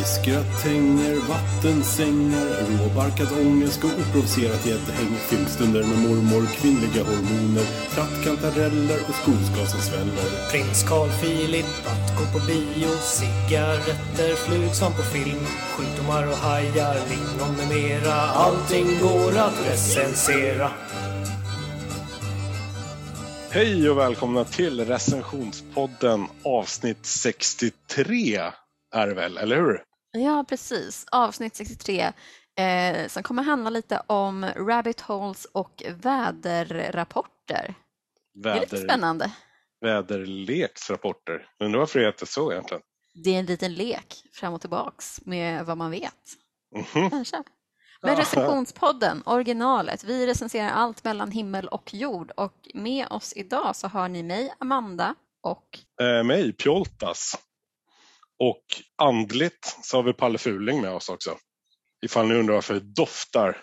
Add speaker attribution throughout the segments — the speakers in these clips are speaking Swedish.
Speaker 1: Fiskgratänger, vattensängar, råbarkad ångest och oprovocerat gäddhäng. Filmstunder med mormor, kvinnliga hormoner, trattkantareller och skogsgas som sväller.
Speaker 2: Prins Carl Philip, att gå på bio, cigaretter, flugsvamp på film, sjukdomar och hajar, lingon med mera. Allting går att recensera.
Speaker 1: Hej och välkomna till recensionspodden avsnitt 63 är det väl, eller hur?
Speaker 3: Ja, precis. Avsnitt 63 eh, som kommer handla lite om rabbit holes och väderrapporter. Det är lite spännande.
Speaker 1: Väderleksrapporter. Undrar varför det heter så egentligen?
Speaker 3: Det är en liten lek fram och tillbaks med vad man vet.
Speaker 1: Mm -hmm.
Speaker 3: Kanske. Men recensionspodden, originalet, vi recenserar allt mellan himmel och jord och med oss idag så har ni mig, Amanda och
Speaker 1: eh, mig, Pjoltas. Och andligt så har vi Palle Fuling med oss också. Ifall ni undrar varför det doftar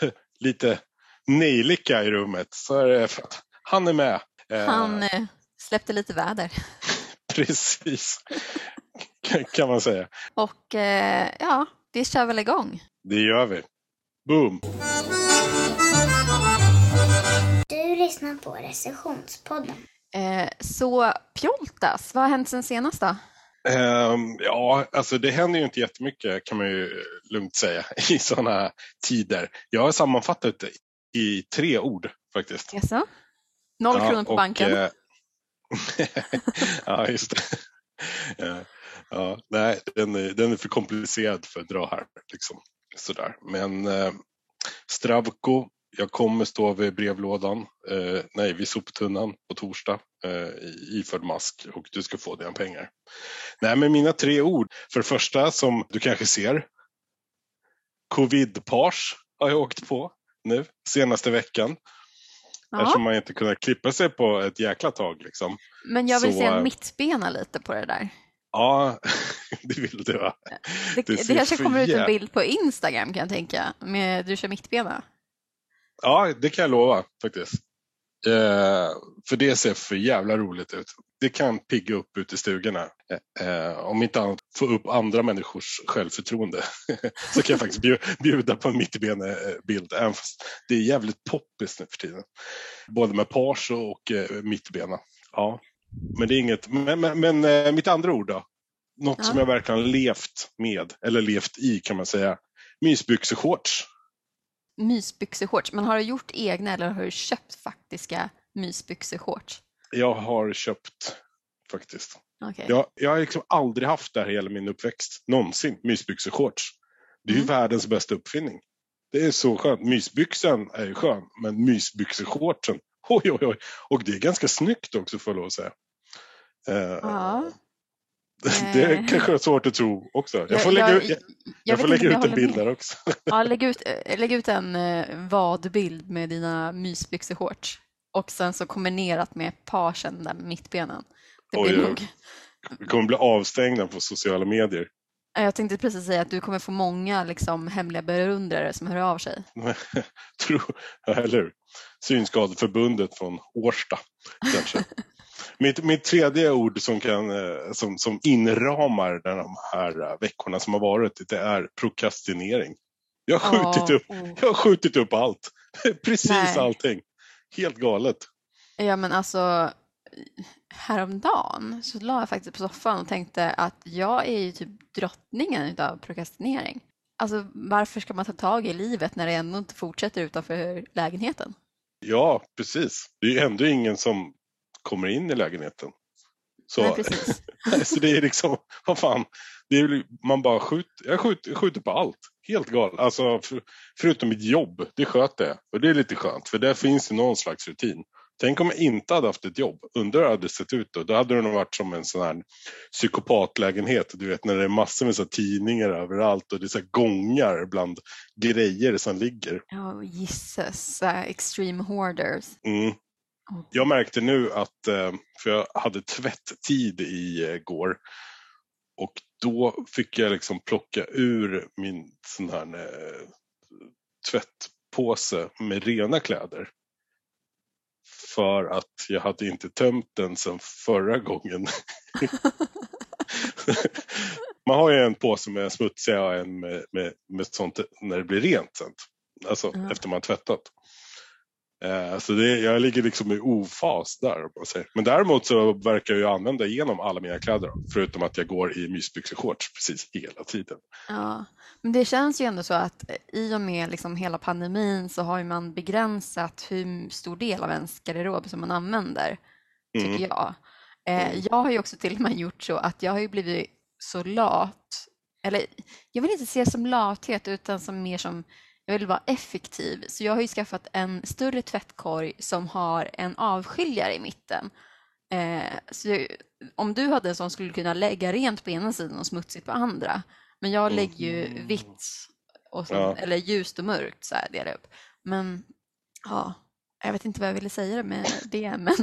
Speaker 1: lite nejlika i rummet så är det för att han är med.
Speaker 3: Eh, han eh, släppte lite väder.
Speaker 1: Precis, kan man säga.
Speaker 3: Och eh, ja, vi kör väl igång.
Speaker 1: Det gör vi. Boom!
Speaker 4: Du lyssnar på recensionspodden.
Speaker 3: Eh, så Pjoltas, vad har hänt sen senast då?
Speaker 1: Um, ja, alltså det händer ju inte jättemycket kan man ju lugnt säga i sådana tider. Jag har sammanfattat det i tre ord faktiskt.
Speaker 3: Jaså? Noll ja, kronor på och, banken? Uh,
Speaker 1: ja, just det. ja, ja, nej, den är, den är för komplicerad för att dra här. Liksom. Sådär. Men uh, Stravko jag kommer stå vid brevlådan, eh, nej vid soptunnan på torsdag eh, iförd mask och du ska få dina pengar. Nej men mina tre ord. För det första som du kanske ser. Covid-pars har jag åkt på nu senaste veckan. Ja. Eftersom man inte kunnat klippa sig på ett jäkla tag. Liksom.
Speaker 3: Men jag vill Så, se en mittbena lite på det där.
Speaker 1: Ja, det vill du va?
Speaker 3: Det, det, det kanske kommer ut en bild på Instagram kan jag tänka, med du kör mittbena.
Speaker 1: Ja, det kan jag lova faktiskt. Eh, för det ser för jävla roligt ut. Det kan pigga upp ute i stugorna. Eh, om inte annat få upp andra människors självförtroende. så kan jag faktiskt bjuda på en mittbenebild. Även fast det är jävligt poppis nu för tiden. Både med pars och eh, mittbena. Ja. Men det är inget. Men, men, men eh, mitt andra ord då? Något ja. som jag verkligen levt med, eller levt i kan man säga. Mysbyxeshorts
Speaker 3: mysbyxeshorts. Men har du gjort egna eller har du köpt faktiska mysbyxeshorts?
Speaker 1: Jag har köpt faktiskt.
Speaker 3: Okay.
Speaker 1: Jag, jag har liksom aldrig haft det här hela min uppväxt. Någonsin. Mysbyxeshorts. Det är mm. ju världens bästa uppfinning. Det är så skönt. Mysbyxan är ju skön, men mysbyxeshortsen, oj oj oj. Och det är ganska snyggt också får jag lov att säga.
Speaker 3: Uh, ja.
Speaker 1: Det eh. kanske är svårt att tro också. Jag får lägga, jag, jag, jag får lägga ut en bild där också.
Speaker 3: Ja, lägg ut, eh, lägg ut en eh, vadbild med dina mysbyxeshorts och sen så kombinerat med parsen där med mittbenen. Det blir Oj, nog...
Speaker 1: Vi kommer bli avstängda på sociala medier.
Speaker 3: Jag tänkte precis säga att du kommer få många liksom, hemliga beundrare som hör av sig.
Speaker 1: Tro, eller hur? Synskadeförbundet från Årsta kanske. Mitt, mitt tredje ord som, kan, eh, som, som inramar de här veckorna som har varit, det är prokrastinering. Jag har skjutit, oh, upp, jag har skjutit upp allt. Precis Nej. allting. Helt galet.
Speaker 3: Ja men alltså häromdagen så la jag faktiskt på soffan och tänkte att jag är ju typ drottningen av prokrastinering. Alltså varför ska man ta tag i livet när det ändå inte fortsätter utanför lägenheten?
Speaker 1: Ja, precis. Det är ju ändå ingen som kommer in i lägenheten. Så,
Speaker 3: Nej,
Speaker 1: så det är liksom, vad fan, det är, man bara skjuter, jag skjuter, skjuter på allt. Helt galet. Alltså, för, förutom mitt jobb, det sköter jag. Och det är lite skönt, för där finns det någon slags rutin. Tänk om jag inte hade haft ett jobb, undrar hur det hade sett ut då? Då hade det nog varit som en sån här psykopatlägenhet, du vet när det är massor med så tidningar överallt och det är så gångar bland grejer som ligger.
Speaker 3: Ja, oh, gisses, uh, extreme hoarders.
Speaker 1: Mm. Jag märkte nu att, eh, för jag hade tvätttid i eh, går och då fick jag liksom plocka ur min sån här eh, tvättpåse med rena kläder. För att jag hade inte tömt den sedan förra gången. Man har ju en påse med smutsiga och en med, med, med sånt när det blir rent sen. Alltså
Speaker 3: Ja.
Speaker 1: efter man tvättat. Eh, så det, jag ligger liksom i ofas där. om man säger. Men däremot så verkar jag använda igenom alla mina kläder. Förutom att jag går i mysbyxor shorts precis hela tiden.
Speaker 3: Ja, men det känns ju ändå så att eh, i och med liksom hela pandemin så har man begränsat hur stor del av ens garderob som man använder, tycker
Speaker 1: Mm.
Speaker 3: jag. Eh,
Speaker 1: Mm.
Speaker 3: jag har ju också till och med gjort så att jag har ju blivit så lat, eller jag vill inte se det som lathet utan som mer som jag vill vara effektiv. Så jag har ju skaffat en större tvättkorg som har en avskiljare i mitten. Eh, så jag, om du hade en sån skulle du kunna lägga rent på ena sidan och smutsigt på andra. Men jag
Speaker 1: Mm.
Speaker 3: lägger ju vitt, och så,
Speaker 1: Ja.
Speaker 3: eller ljust och mörkt så här delar upp. Men ja, jag vet inte vad jag ville säga med det, men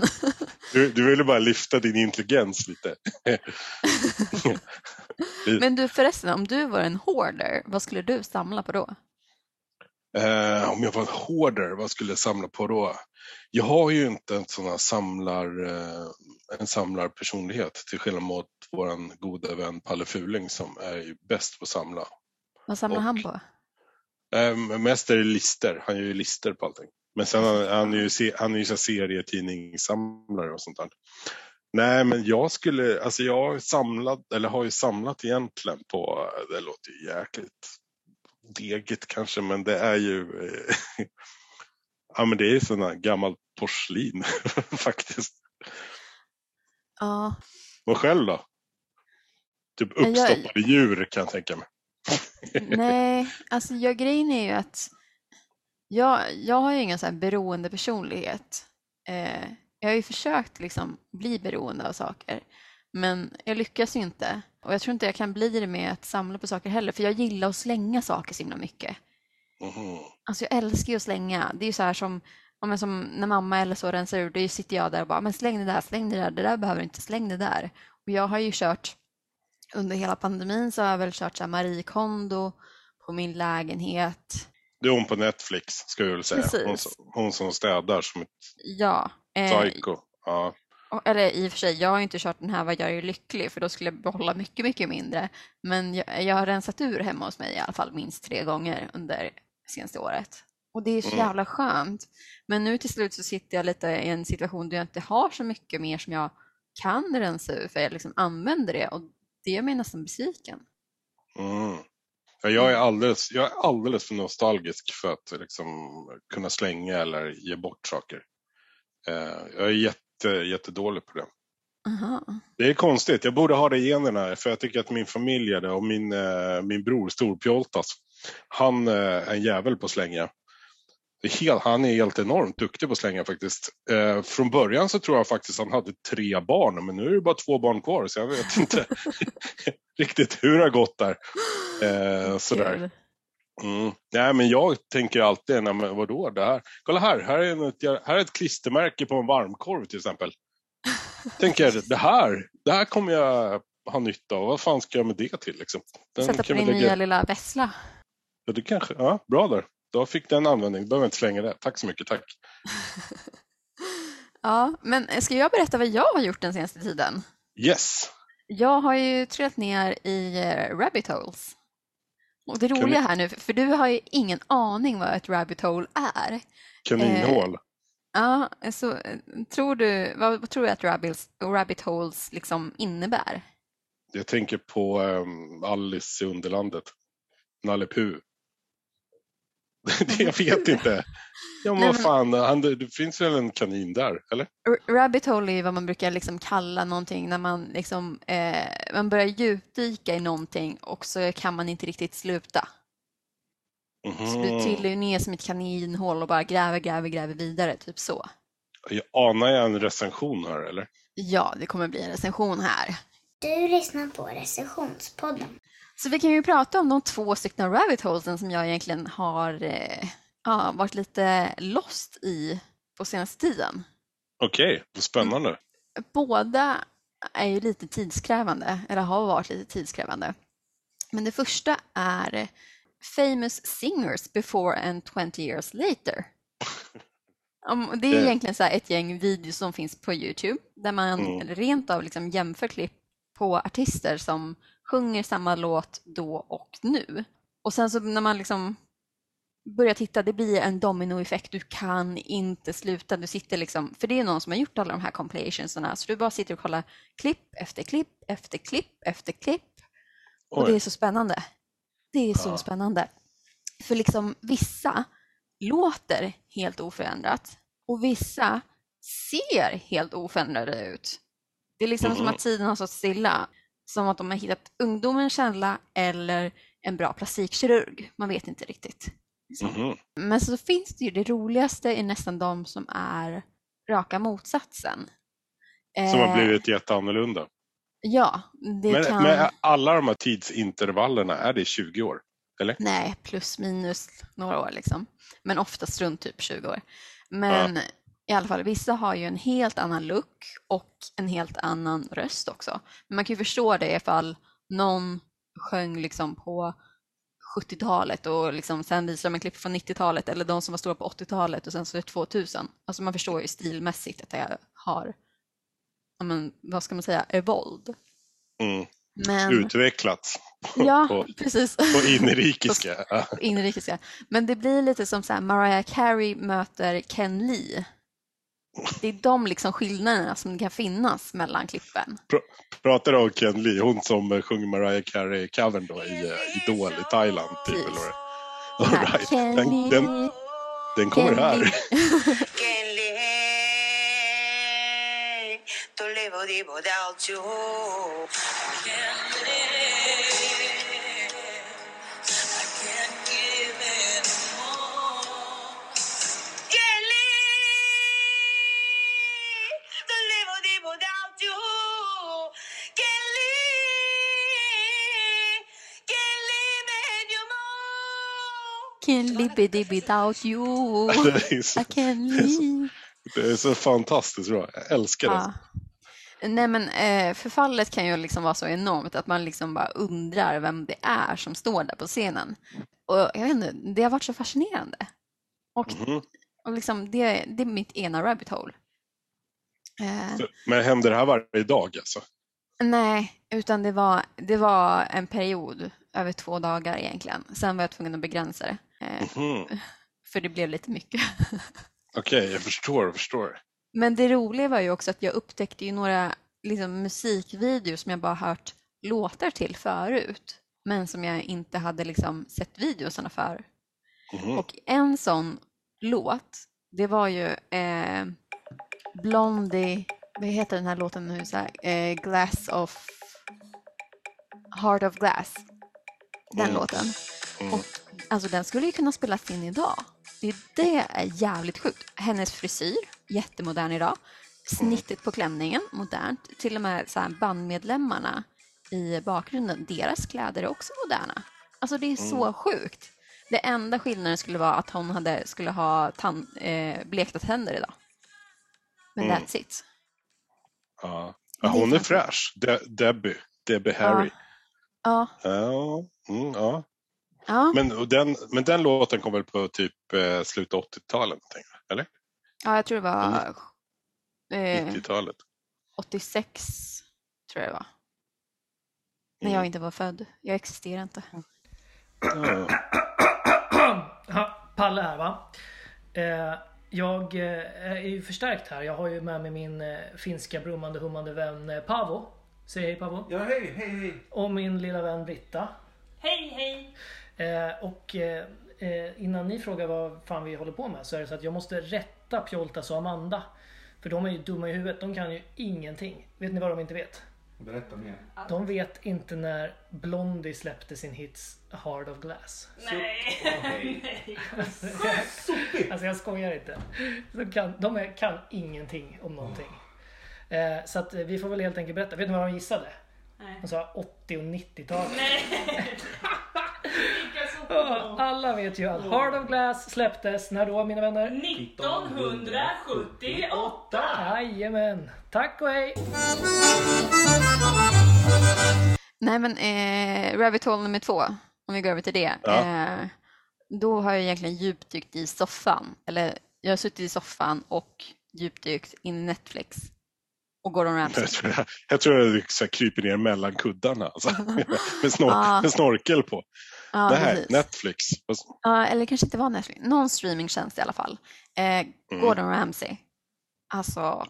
Speaker 1: Du, du ville bara lyfta din intelligens lite.
Speaker 3: Men du förresten, om du var en hoarder, vad skulle du samla på då?
Speaker 1: Eh, om jag var en hoarder, vad skulle jag samla på då? Jag har ju inte en sån här samlar, eh, en samlarpersonlighet till skillnad mot vår goda vän Palle Fuling som är ju bäst på att samla.
Speaker 3: Vad samlar
Speaker 1: Och-
Speaker 3: han på?
Speaker 1: Eh, mest är det lister, han gör ju lister på allting. Men sen han, han är ju, han är ju så serietidningssamlare och sånt där. Nej men jag skulle, alltså jag har samlat, eller har ju samlat egentligen på, det låter ju jäkligt degigt kanske men det är ju, eh, ja men det är sådana gammalt porslin faktiskt.
Speaker 3: Ja,
Speaker 1: Och själv då? Typ
Speaker 3: Men jag-
Speaker 1: uppstoppade djur kan jag tänka mig.
Speaker 3: nej, alltså jag, grejen är ju att jag, jag har ju ingen så här beroende personlighet. Eh, jag har ju försökt liksom bli beroende av saker, men jag lyckas ju inte. Och jag tror inte jag kan bli det med att samla på saker heller, för jag gillar att slänga saker så himla mycket.
Speaker 1: Mhm.
Speaker 3: Alltså jag älskar ju att slänga. Det är ju så här som, men som när mamma eller så rensar ur, då sitter jag där och bara, men släng det där, släng det där, det där behöver du inte, släng det där. Och jag har ju kört, under hela pandemin så har jag väl kört så här Marie Kondo på min lägenhet.
Speaker 1: Det är hon på Netflix ska jag väl säga. Hon, hon som städar som ett
Speaker 3: Ja. Eh,
Speaker 1: psycho. Ja.
Speaker 3: Eller i och för sig, jag har inte kört den här Vad gör dig lycklig, för då skulle jag behålla mycket, mycket mindre. Men jag, jag har rensat ur hemma hos mig i alla fall minst tre gånger under senaste året. Och det är så
Speaker 1: Mm.
Speaker 3: jävla skönt. Men nu till slut så sitter jag lite i en situation där jag inte har så mycket mer som jag kan rensa ur, för jag liksom använder det och det gör mig nästan besviken.
Speaker 1: Mm. Ja, jag, är alldeles, jag är alldeles för nostalgisk för att liksom, kunna slänga eller ge bort saker. Eh, jag är jätte, jättedålig på det.
Speaker 3: Aha.
Speaker 1: Det är konstigt, jag borde ha det i generna för jag tycker att min familj är det och min, eh, min bror Storpjoltas, han eh, är en jävel på att slänga. Helt, han är helt enormt duktig på att slänga faktiskt. Eh, från början så tror jag faktiskt han hade tre barn men nu är det bara två barn kvar så jag vet inte riktigt hur det har gått där. Eh, sådär. Mm. Nej, men jag tänker alltid, nej, men vadå det här? Kolla här, här är, en, här är ett klistermärke på en varmkorv till exempel. tänker, det här, det här kommer jag ha nytta av. Vad fan ska jag med det till liksom? Den
Speaker 3: Sätta på din
Speaker 1: lägga-
Speaker 3: nya lilla vessla.
Speaker 1: Ja, det kanske, ja, bra där. Då fick den användning, behöver jag inte slänga det. Tack så mycket, tack.
Speaker 3: Ja, men ska jag berätta vad jag har gjort den senaste tiden?
Speaker 1: Yes!
Speaker 3: Jag har ju trillat ner i eh, rabbit holes. Och det roliga här nu, för du har ju ingen aning vad ett rabbit hole är.
Speaker 1: Kaninhål.
Speaker 3: Ja, så eh, tror du, vad, vad tror du att rabbits, rabbit holes liksom innebär?
Speaker 1: Jag tänker på um, Alice i Underlandet. Nalle Puh. Det- jag vet inte. Ja, men vad fan, han, det, det finns väl en kanin där, eller?
Speaker 3: Rabbit hole är vad man brukar liksom kalla någonting när man, liksom, eh, man börjar djupdyka i någonting och så kan man inte riktigt sluta. Så du trillar ju ner som ett kaninhål och bara gräver, gräver, gräver vidare, typ så.
Speaker 1: Jag anar jag en recension här, eller?
Speaker 3: Ja, det kommer bli en recension här.
Speaker 4: Du lyssnar på recensionspodden.
Speaker 3: Så vi kan ju prata om de två stycken rabbit holesen som jag egentligen har eh, ja, varit lite lost i på senaste tiden.
Speaker 1: Okej, vad spännande.
Speaker 3: Båda är ju lite tidskrävande, eller har varit lite tidskrävande. Men det första är Famous Singers Before and 20 Years Later. Det är egentligen så här ett gäng videos som finns på Youtube där man
Speaker 1: Mm.
Speaker 3: rent av liksom jämför klipp på artister som sjunger samma låt då och nu. Och sen så när man liksom börjar titta, det blir en dominoeffekt. Du kan inte sluta. Du sitter liksom, för det är någon som har gjort alla de här compilationsarna, så du bara sitter och kollar klipp efter klipp efter klipp efter klipp. Och det är så spännande. Det är så
Speaker 1: Ja.
Speaker 3: spännande. För liksom vissa låter helt oförändrat och vissa ser helt oförändrade ut. Det är liksom som
Speaker 1: Mhm.
Speaker 3: att tiden har stått stilla. Som att de har hittat ungdomens källa eller en bra plastikkirurg. Man vet inte riktigt.
Speaker 1: Mhm.
Speaker 3: Men så finns det ju det roligaste är nästan de som är raka motsatsen.
Speaker 1: Som har
Speaker 3: Eh,
Speaker 1: blivit jätteannorlunda.
Speaker 3: Ja, det
Speaker 1: Men,
Speaker 3: kan...
Speaker 1: men alla de här tidsintervallerna, är det 20 år?
Speaker 3: Nej, plus minus några år liksom. Men oftast runt typ 20 år. Men i alla fall, vissa har ju en helt annan look och en helt annan röst också. Men man kan ju förstå det ifall någon sjöng liksom på 70-talet och liksom sen visar de en klipp från 90-talet eller de som var stora på 80-talet och sen så är det 2000. Alltså man förstår ju stilmässigt att det har, men, vad ska man säga, evolved.
Speaker 1: Mm.
Speaker 3: Men,
Speaker 1: Utvecklats
Speaker 3: ja,
Speaker 1: på,
Speaker 3: precis.
Speaker 1: på inrikeska. Ja.
Speaker 3: inrikes. Men det blir lite som så här, Mariah Carey möter Ken Lee. Det är de liksom skillnaderna som kan finnas mellan klippen.
Speaker 1: Pratar om Ken Lee, hon som sjunger Mariah Carey-covern då i eh, Idol i Thailand. Typ, eller All right. Den, den, den kommer
Speaker 3: Ken
Speaker 1: här.
Speaker 5: more.
Speaker 3: Can live it without you.
Speaker 1: Det är, så,
Speaker 3: I can live.
Speaker 1: det är så fantastiskt bra. Jag älskar det.
Speaker 3: Ja. Nej men eh, förfallet kan ju liksom vara så enormt att man liksom bara undrar vem det är som står där på scenen. Och jag vet inte, det har varit så fascinerande. Och,
Speaker 1: Mhm.
Speaker 3: och liksom det, det är mitt ena rabbit hole. Eh,
Speaker 1: Så- Men händer det här varje dag alltså?
Speaker 3: nej, utan det var, det var en period över två dagar egentligen. Sen var jag tvungen att begränsa det.
Speaker 1: Mhm.
Speaker 3: för det blev lite mycket.
Speaker 1: Okej, jag förstår, jag förstår.
Speaker 3: Men det roliga var ju också att jag upptäckte ju några liksom, musikvideos som jag bara hört låtar till förut. Men som jag inte hade liksom, sett videosarna för.
Speaker 1: Mhm.
Speaker 3: Och en sån låt, det var ju eh, Blondie, vad heter den här låten nu? Så här, eh, Glass of... Heart of Glass. Den
Speaker 1: Mm.
Speaker 3: låten.
Speaker 1: Mm.
Speaker 3: Och alltså den skulle ju kunna spelas in idag. Det, det är jävligt sjukt. Hennes frisyr, jättemodern idag. Snittet på klänningen, modernt. Till och med så här bandmedlemmarna i bakgrunden, deras kläder är också moderna. Alltså det är så sjukt. Det enda skillnaden skulle vara att hon hade, skulle ha tan- eh, blekta tänder idag. Men
Speaker 1: Mm.
Speaker 3: that's it.
Speaker 1: Ja. Ja, hon är fräsch. De- Debbie. Debbie Harry.
Speaker 3: Ja,
Speaker 1: Ja. Mm, ja.
Speaker 3: Ja.
Speaker 1: Men, och den, men den låten kom väl på typ eh, slutet av 80-talet? tänker jag, Eller?
Speaker 3: ja jag tror det var eh,
Speaker 1: 90-talet?
Speaker 3: 86, tror jag det var. När jag inte var född. Jag existerar inte.
Speaker 2: Ha, Palle här va. Eh, jag eh, är ju förstärkt här. Jag har ju med mig min eh, finska brummande hummande vän eh, Pavo. Säg hej Pavo.
Speaker 6: Ja, hej, hej, hej.
Speaker 2: Och min lilla vän Britta.
Speaker 7: Hej, hej!
Speaker 2: Eh, och eh, eh, innan ni frågar vad fan vi håller på med så är det så att jag måste rätta Pjoltas och Amanda. För de är ju dumma i huvudet. De kan ju ingenting. Vet ni vad de inte vet?
Speaker 6: Berätta mer.
Speaker 2: De vet inte när Blondie släppte sin hits Hard of Glass.
Speaker 7: Nej, nej.
Speaker 2: Alltså jag skojar inte. De kan, de är, kan ingenting om någonting. Eh, så att vi får väl helt enkelt berätta. Vet ni vad de gissade?
Speaker 7: Nej.
Speaker 2: De sa 80 och 90-talet.
Speaker 7: Nej.
Speaker 2: Alla vet ju att Hard of Glass släpptes när då mina vänner?
Speaker 7: 1978!
Speaker 2: Jajamän. Tack och hej.
Speaker 3: Nej men eh, Rabbit Hole nummer två, om vi går över till det.
Speaker 1: Ja.
Speaker 3: Eh, då har jag egentligen djupdykt i soffan. Eller jag har suttit i soffan och djupdykt in i Netflix. och Gordon Ramsay.
Speaker 1: Jag tror jag, jag, tror jag så här kryper ner mellan kuddarna alltså. med, snor,
Speaker 3: Ja.
Speaker 1: med snorkel på.
Speaker 3: Ja,
Speaker 1: Nej,
Speaker 3: precis.
Speaker 1: Netflix.
Speaker 3: Ja, eller kanske inte var Netflix. Någon streamingtjänst i alla fall. Eh, Gordon Ramsay. Alltså,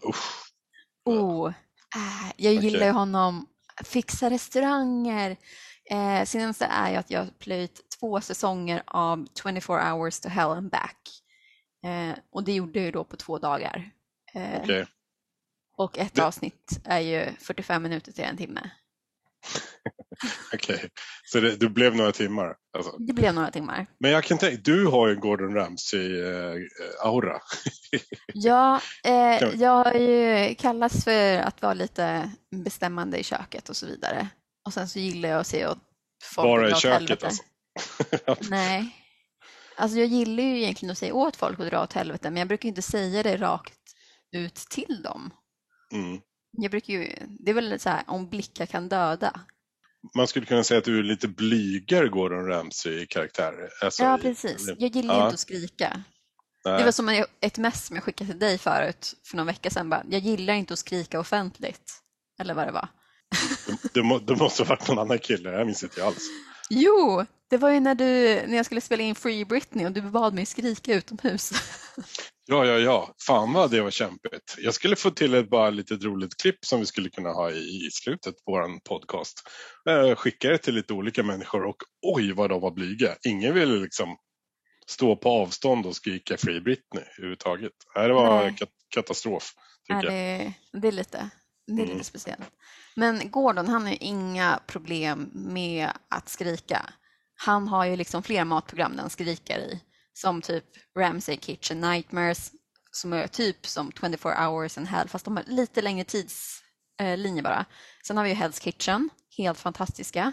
Speaker 3: oh. Äh, jag gillar ju honom. Fixa restauranger. Eh, senaste är ju att jag plöjt två säsonger av 24 hours to hell and back. Eh, och det gjorde jag ju då på två dagar. Eh,
Speaker 1: Okej.
Speaker 3: Och ett
Speaker 1: Det-
Speaker 3: avsnitt är ju 45 minuter till en timme.
Speaker 1: Okej. Så det, det blev några timmar. Alltså.
Speaker 3: Det blev några timmar.
Speaker 1: Men jag kan tänka, du har ju Gordon Ramsay-aura.
Speaker 3: Ja, eh, jag har ju kallats för att vara lite bestämmande i köket och så vidare. Och sen så gillar jag att se åt folk
Speaker 1: Bara i köket
Speaker 3: helvete.
Speaker 1: alltså.
Speaker 3: Nej. Alltså jag gillar ju egentligen att säga åt folk att dra åt helvete, men jag brukar inte säga det rakt ut till dem.
Speaker 1: mm.
Speaker 3: Jag brukar ju, det är väl så här, om blickar kan döda.
Speaker 1: Man skulle kunna säga att du är lite blygare Gordon Ramsay-karaktär. Alltså,
Speaker 3: Ja,
Speaker 1: i-
Speaker 3: precis. Jag gillar ju
Speaker 1: Ja.
Speaker 3: inte att skrika.
Speaker 1: Nej.
Speaker 3: Det var som ett mess som jag skickade till dig förut för någon vecka sedan. Bara, jag gillar inte att skrika offentligt. Eller vad det var.
Speaker 1: Det, må, det måste ha varit någon annan kille, jag minns inte alls.
Speaker 3: Jo, det var ju när, du, när jag skulle spela in Free Britney och du bad mig skrika utomhus.
Speaker 1: Ja, ja, ja. Fan vad det var kämpigt. Jag skulle få till ett bara litet roligt klipp som vi skulle kunna ha i, slutet på vår podcast. Eh, skicka det till lite olika människor och oj vad de var blyga. Ingen ville liksom stå på avstånd och skrika Free Britney överhuvudtaget. Nej, det var
Speaker 3: Nej.
Speaker 1: kat katastrof. Tycker jag.
Speaker 3: det, det är lite, det är
Speaker 1: Mm.
Speaker 3: lite speciellt. Men Gordon, han har ju inga problem med att skrika. Han har ju liksom fler matprogram där han skriker i. Som typ Ramsay Kitchen Nightmares, som är typ som 24 hours and hell, fast de har lite längre tidslinje bara. Sen har vi ju Hell's Kitchen, helt fantastiska.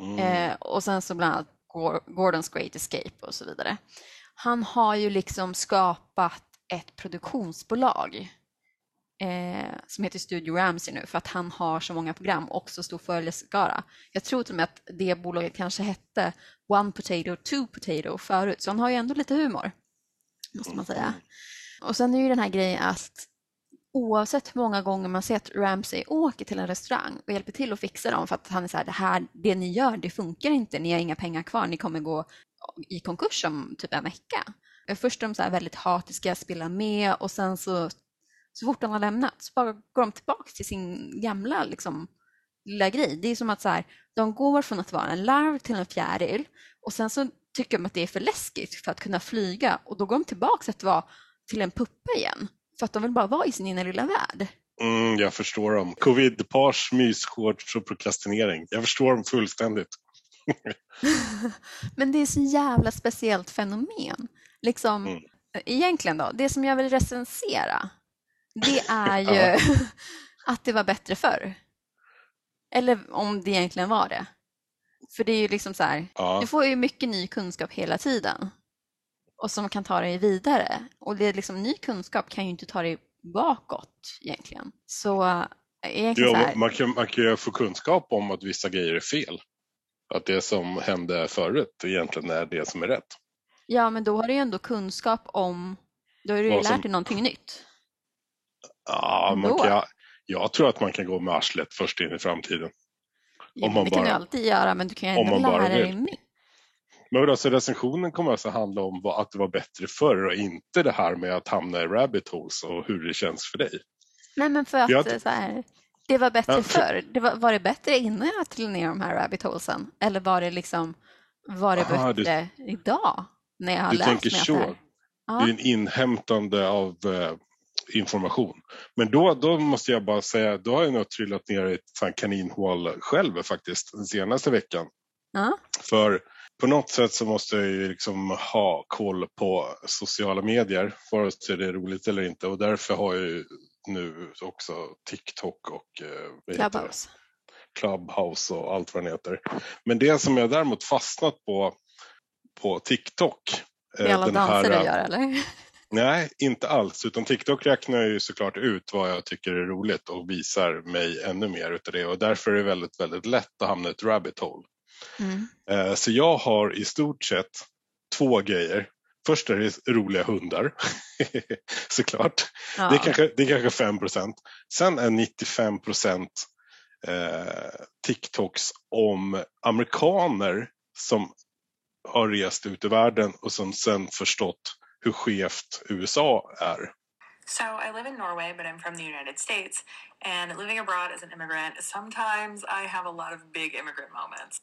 Speaker 1: Mm.
Speaker 3: Eh, och sen så bland annat Gor- Gordon's Great Escape och så vidare. Han har ju liksom skapat ett produktionsbolag eh, som heter Studio Ramsey nu för att han har så många program och så stor följeskara. Jag tror till och med att det bolaget kanske hette One Potato, Two Potato förut, så han har ju ändå lite humor, måste man säga. Och sen är ju den här grejen att oavsett hur många gånger man ser att Ramsey åker till en restaurang och hjälper till att fixa dem för att han är så här, det här, det ni gör, det funkar inte, ni har inga pengar kvar, ni kommer gå i konkurs om typ en vecka. Först är de så här väldigt hatiska, spelar med och sen så, så fort de har lämnat så bara går de tillbaka till sin gamla liksom, lilla grej. Det är som att så här, de går från att vara en larv till en fjäril och sen så tycker de att det är för läskigt för att kunna flyga och då går de tillbaka till att vara till en puppa igen. För att de vill bara vara i sin egen lilla värld.
Speaker 1: Mm, jag förstår dem. Covid-pars, mysshorts och prokrastinering. Jag förstår dem fullständigt.
Speaker 3: Men det är så jävla speciellt fenomen. Liksom,
Speaker 1: Mm.
Speaker 3: Egentligen då, det som jag vill recensera, det är ju att det var bättre förr. Eller om det egentligen var det. För det är ju liksom så här,
Speaker 1: Ja.
Speaker 3: du får ju mycket ny kunskap hela tiden. Och som kan ta dig vidare. Och det är liksom, ny kunskap kan ju inte ta dig bakåt egentligen. Så äh, egentligen så
Speaker 1: Ja,
Speaker 3: här,
Speaker 1: man, kan, man kan ju få kunskap om att vissa grejer är fel. Att det som hände förut egentligen är det som är rätt.
Speaker 3: ja men då har du ju ändå kunskap om, då har du ju lärt dig någonting nytt.
Speaker 1: Ja, man kan, jag tror att man kan gå med arslet först in i framtiden. Om man
Speaker 3: det kan du
Speaker 1: bara-
Speaker 3: alltid göra, men du kan ju ändå
Speaker 1: man bara
Speaker 3: lära dig mer.
Speaker 1: Men vadå, så recensionen kommer alltså handla om vad, att det var bättre förr och inte det här med att hamna i rabbit holes och hur det känns för dig.
Speaker 3: Nej, men för att
Speaker 1: Jag-
Speaker 3: så här, det var bättre
Speaker 1: Ja, för-
Speaker 3: förr. Det var, var det bättre innan jag trillade ner de här rabbit holesen? Eller var det liksom, var det
Speaker 1: Aha, du-
Speaker 3: bättre idag? När jag har
Speaker 1: Du
Speaker 3: lärt
Speaker 1: tänker så.
Speaker 3: det
Speaker 1: är en inhämtande av eh, information. Men då, då måste jag bara säga, då har jag nog trillat ner i ett kaninhål själv faktiskt den senaste veckan.
Speaker 3: ja,
Speaker 1: För på något sätt så måste jag ju liksom ha koll på sociala medier, vare sig det är roligt eller inte. Och därför har jag ju nu också TikTok och eh?
Speaker 3: Clubhouse.
Speaker 1: Clubhouse och allt vad den heter. Men det som jag däremot fastnat på på TikTok.
Speaker 3: Det är
Speaker 1: eh,
Speaker 3: alla
Speaker 1: den
Speaker 3: danser
Speaker 1: här-
Speaker 3: du gör, eller?
Speaker 1: Nej, inte alls. Utan TikTok räknar ju såklart ut vad jag tycker är roligt och visar mig ännu mer utav det. Och därför är det väldigt, väldigt lätt att hamna i ett rabbit hole.
Speaker 3: Mm.
Speaker 1: Eh, Så jag har i stort sett två grejer. Först är det roliga hundar, såklart.
Speaker 3: Ja.
Speaker 1: Det, är kanske, det är kanske 5 procent. Sen är 95 procent eh, TikToks om amerikaner som har rest ut i världen och som sen förstått hur skevt USA är.
Speaker 8: So I live in Norway, but I'm from the United States. And living abroad as an immigrant, sometimes I have a lot of big immigrant moments.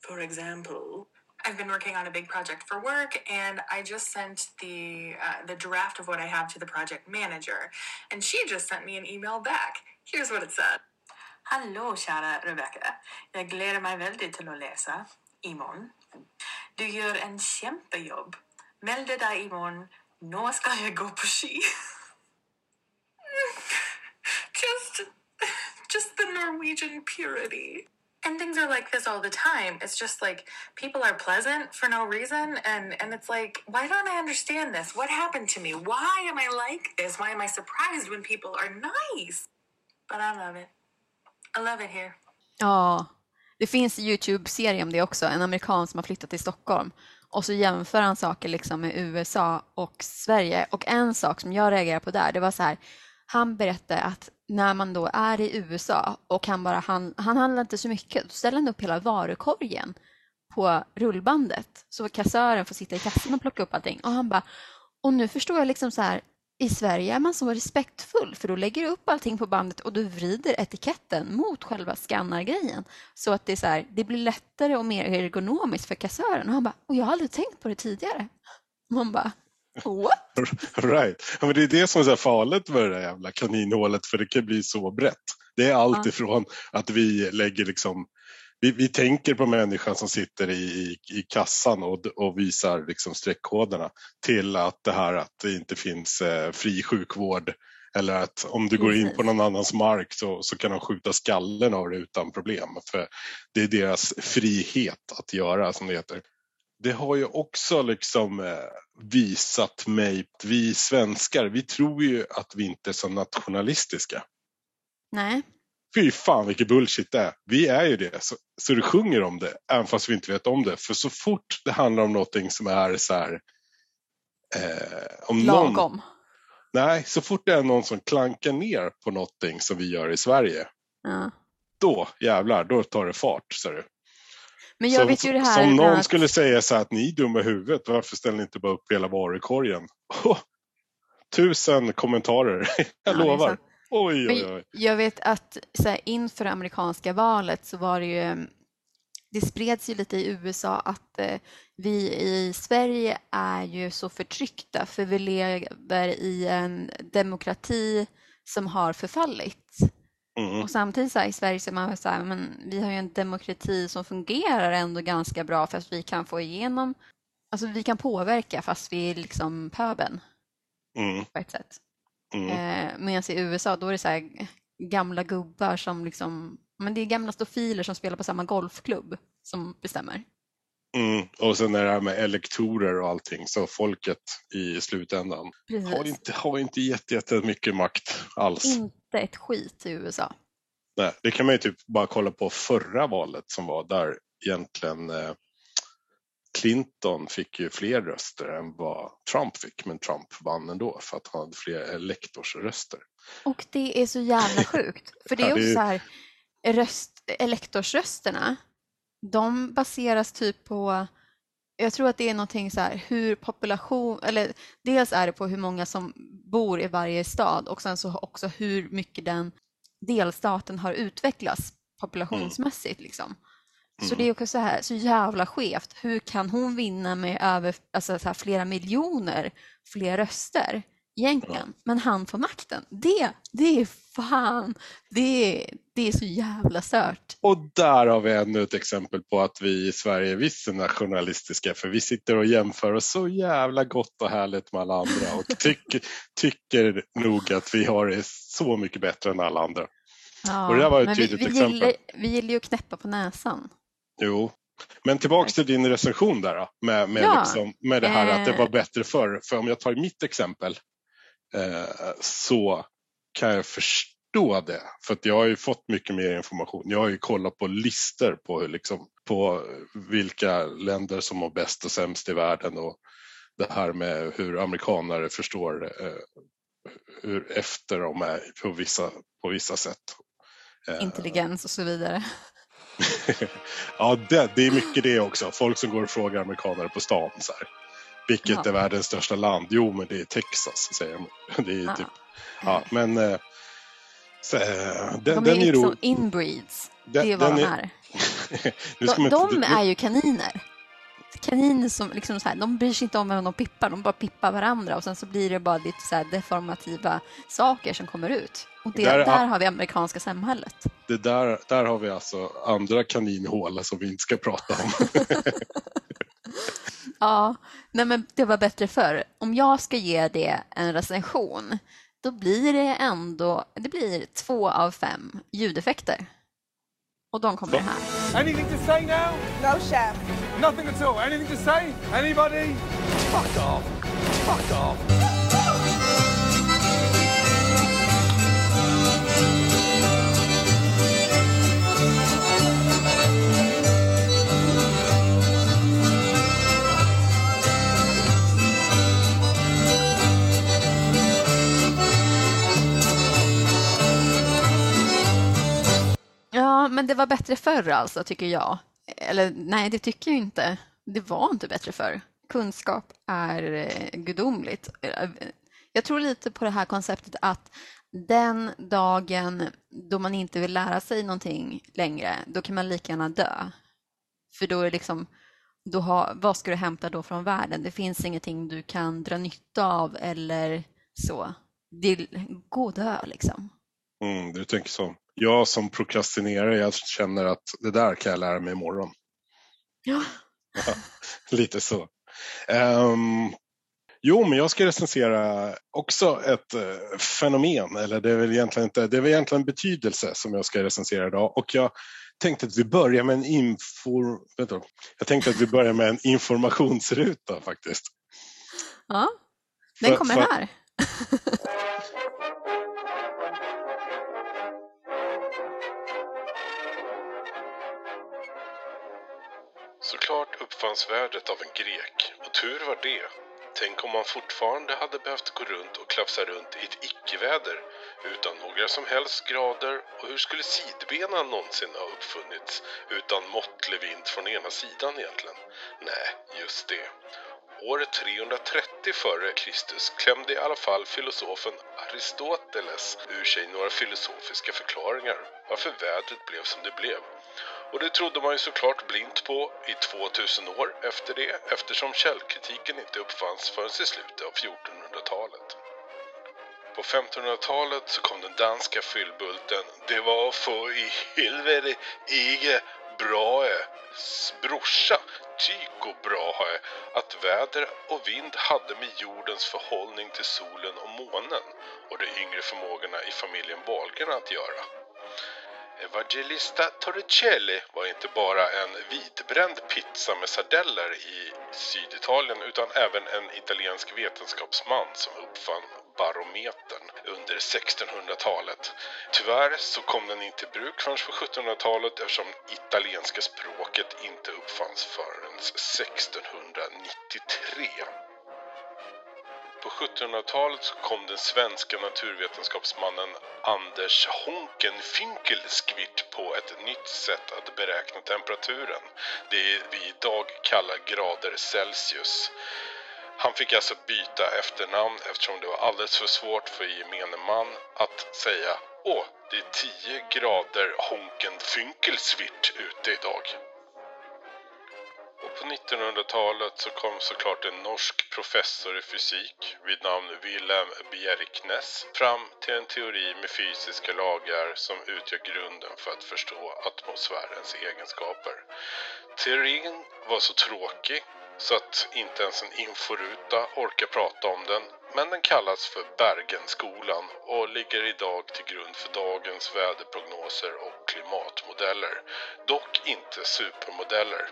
Speaker 8: For example, I've been working on a big project for work, and I just sent the uh, the draft of what I have to the project manager, and she just sent me an email back. Here's what it said. Hallå kära Rebecca. Jag gläder mig väldigt till att läsa imorgon. Du gör en kämpejobb. Melde dig imorgon. Nu ska jag gå på ski. just, just the Norwegian purity. And things are like this all the time. It's just like people are pleasant for no reason, and and it's like, why don't I understand this? What happened to me? Why am I like this? Why am I surprised when people are nice? But I love it. I love it here.
Speaker 3: Ja, det finns en Youtube-serie om det också, en amerikan som har flyttat till Stockholm. Och så jämför han saker liksom med USA och Sverige. Och en sak som jag reagerade på där, det var så här, han berättade att när man då är i USA och han bara, han, han handlar inte så mycket, då ställer han upp hela varukorgen på rullbandet. Så kassören får sitta i kassan och plocka upp allting. Och han bara, och nu förstår jag liksom så här, i Sverige är man så respektfull för då lägger du upp allting på bandet och du vrider etiketten mot själva skannargrejen. Så att det, är så här, det blir lättare och mer ergonomiskt för kassören. Och han bara, och jag har aldrig tänkt på det tidigare. Man bara, what?
Speaker 1: Right. Ja, men det är det som är så farligt med det där jävla kaninhålet för det kan bli så brett. Det är allt ifrån att vi lägger liksom vi, vi tänker på människan som sitter i, i, i kassan och, och visar liksom streckkoderna till att det här att det inte finns eh, fri sjukvård eller att om du går in på någon annans mark så, så kan de skjuta skallen av dig utan problem. För det är deras frihet att göra som det heter. Det har ju också liksom eh, visat mig att vi svenskar, vi tror ju att vi inte är så nationalistiska.
Speaker 3: Nej,
Speaker 1: Fy fan vilket bullshit det är. Vi är ju det. Så, så du sjunger om det, även fast vi inte vet om det. För så fort det handlar om någonting som är så här... Eh, om någon,
Speaker 3: lagom.
Speaker 1: nej, så fort det är någon som klankar ner på någonting som vi gör i Sverige.
Speaker 3: Ja.
Speaker 1: Då jävlar, då tar det fart. Så du.
Speaker 3: Men jag
Speaker 1: som,
Speaker 3: vet ju det här
Speaker 1: som någon
Speaker 3: annat-
Speaker 1: skulle säga så här att ni är dumma i huvudet, varför ställer ni inte bara upp hela varukorgen? Oh, tusen kommentarer, jag
Speaker 3: Ja,
Speaker 1: lovar. Oj, oj, oj.
Speaker 3: jag vet att så här, inför amerikanska valet så var det ju, det spreds ju lite i USA att eh, vi i Sverige är ju så förtryckta för vi lever i en demokrati som har förfallit.
Speaker 1: Mm.
Speaker 3: Och samtidigt så här, i Sverige så är man så här, men vi har ju en demokrati som fungerar ändå ganska bra för att vi kan få igenom, alltså vi kan påverka fast vi är liksom pöben
Speaker 1: Mm.
Speaker 3: på ett sätt.
Speaker 1: Mm.
Speaker 3: Eh, Medan i USA då är det så här gamla gubbar som liksom, men det är gamla stofiler som spelar på samma golfklubb som bestämmer.
Speaker 1: Mm. Och sen är det här med elektorer och allting, så folket i slutändan
Speaker 3: Precis.
Speaker 1: har inte, har inte jätte- jättemycket makt alls.
Speaker 3: Inte ett skit i USA.
Speaker 1: Nej, det kan man ju typ bara kolla på förra valet som var där egentligen eh, Clinton fick ju fler röster än vad Trump fick, men Trump vann ändå för att han hade fler elektorsröster.
Speaker 3: Och det är så jävla sjukt. För det är också så här, röst, elektorsrösterna, de baseras typ på, jag tror att det är någonting så här hur population, eller dels är det på hur många som bor i varje stad och sen så också hur mycket den delstaten har utvecklats populationsmässigt liksom. Så
Speaker 1: Mm.
Speaker 3: det är också så här, så jävla skevt. Hur kan hon vinna med över, alltså så här, flera miljoner fler röster egentligen? Men han får makten. Det, det är fan, det, är- det är så jävla stört.
Speaker 1: Och där har vi ännu ett exempel på att vi i Sverige visst är nationalistiska för vi sitter och jämför oss så jävla gott och härligt med alla andra och tycker, tycker nog att vi har det så mycket bättre än alla andra.
Speaker 3: Ja,
Speaker 1: Och det där var ett
Speaker 3: men vi,
Speaker 1: tydligt
Speaker 3: vi,
Speaker 1: exempel.
Speaker 3: gillar, vi gillar ju att knäppa på näsan.
Speaker 1: Jo. Men tillbaks till din recension där med, med,
Speaker 3: Ja.
Speaker 1: liksom, med det här att det
Speaker 3: Eh.
Speaker 1: var bättre förr. För om jag tar mitt exempel eh, så kan jag förstå det. För jag har ju fått mycket mer information. Jag har ju kollat på listor på, hur liksom, på vilka länder som mår bäst och sämst i världen och det här med hur amerikanare förstår eh, hur efter de är på vissa, på vissa sätt. Eh,
Speaker 3: Intelligens och så vidare.
Speaker 1: ja, det, det är mycket det också. Folk som går och frågar amerikanare på stan så här. Vilket
Speaker 3: Ja.
Speaker 1: är världens största land? Jo, men det är Texas, säger de. Det är
Speaker 3: Ja.
Speaker 1: typ, ja, men eh, så, eh, den,
Speaker 3: De är
Speaker 1: den är
Speaker 3: liksom
Speaker 1: rolig.
Speaker 3: inbreeds.
Speaker 1: Den-
Speaker 3: Det är vad de
Speaker 1: är-
Speaker 3: är. De, de är ju kaniner. Kaniner som liksom så här, de bryr sig inte om vem de pippar, de bara pippar varandra och sen så blir det bara lite så deformativa saker som kommer ut. Och det,
Speaker 1: Där
Speaker 3: där,
Speaker 1: är-
Speaker 3: har vi amerikanska samhället.
Speaker 1: Det där, där har vi alltså andra kaninhål som vi inte ska prata om.
Speaker 3: Ja, nej men det var bättre förr. Om jag ska ge det en recension, då blir det ändå, det blir två av fem ljudeffekter. Och de kommer här.
Speaker 9: Anything to say now? No, chef. Nothing at all. Anything to say? Anybody? Fuck off. Fuck off.
Speaker 3: Ja, men det var bättre förr alltså, tycker jag. Eller nej, det tycker jag inte. Det var inte bättre förr. Kunskap är eh, gudomligt. Eh, jag tror lite på det här konceptet att den dagen då man inte vill lära sig någonting längre, då kan man lika gärna dö. För då är det liksom, då har, vad ska du hämta då från världen? Det finns ingenting du kan dra nytta av eller så. Det är, gå och dö liksom.
Speaker 1: Mm, du tänker så. Jag som prokrastinerar, jag känner att det där kan jag lära mig imorgon.
Speaker 3: Ja.
Speaker 1: Ja, lite så. Ehm, jo, men jag ska recensera också ett eh, fenomen, eller det är väl egentligen inte, det är väl egentligen en betydelse som jag ska recensera idag. Och jag tänkte att vi börjar med en info, vänta, jag tänkte att vi börjar med en informationsruta faktiskt.
Speaker 3: Ja, den
Speaker 1: För-
Speaker 3: kommer
Speaker 1: för-
Speaker 3: här.
Speaker 1: Såklart av en grek och tur var det. Tänk om man fortfarande hade behövt gå runt och klafsa runt i ett icke-väder utan några som helst grader och hur skulle sidbenen någonsin ha uppfunnits utan måttlig vind från ena sidan egentligen? Nej, just det. År 330 före Kristus klämde i alla fall filosofen Aristoteles ur sig några filosofiska förklaringar varför vädret blev som det blev. Och det trodde man ju såklart blint på i 2000 år efter det eftersom källkritiken inte uppfanns förrän i slutet av 1400-talet. På 1500-talet så kom den danska fyllbulten Det var för i helvete ige brae” eh, brorsa Tycho Brahe eh, att väder och vind hade med jordens förhållning till solen och månen och de yngre förmågorna i familjen Wahlgren att göra. Evangelista Torricelli var inte bara en vitbränd pizza med sardeller i Syditalien utan även en italiensk vetenskapsman som uppfann barometern under 1600-talet. Tyvärr så kom den inte i bruk förrän på 1700-talet eftersom italienska språket inte uppfanns förrän 1693. På 1700-talet så kom den svenska naturvetenskapsmannen Anders Honken Finkelskvitt på ett nytt sätt att beräkna temperaturen. Det vi idag kallar grader Celsius. Han fick alltså byta efternamn eftersom det var alldeles för svårt för gemene man att säga Åh, det är 10 grader Honken Finkelsvitt ute idag. Och på 1900-talet så kom såklart en norsk professor i fysik vid namn Wilhelm Bjerknes fram till en teori med fysiska lagar som utgör grunden för att förstå atmosfärens egenskaper. Teorin var så tråkig så att inte ens en inforuta orkar prata om den men den kallas för Bergenskolan och ligger idag till grund för dagens väderprognoser och klimatmodeller. Dock inte supermodeller.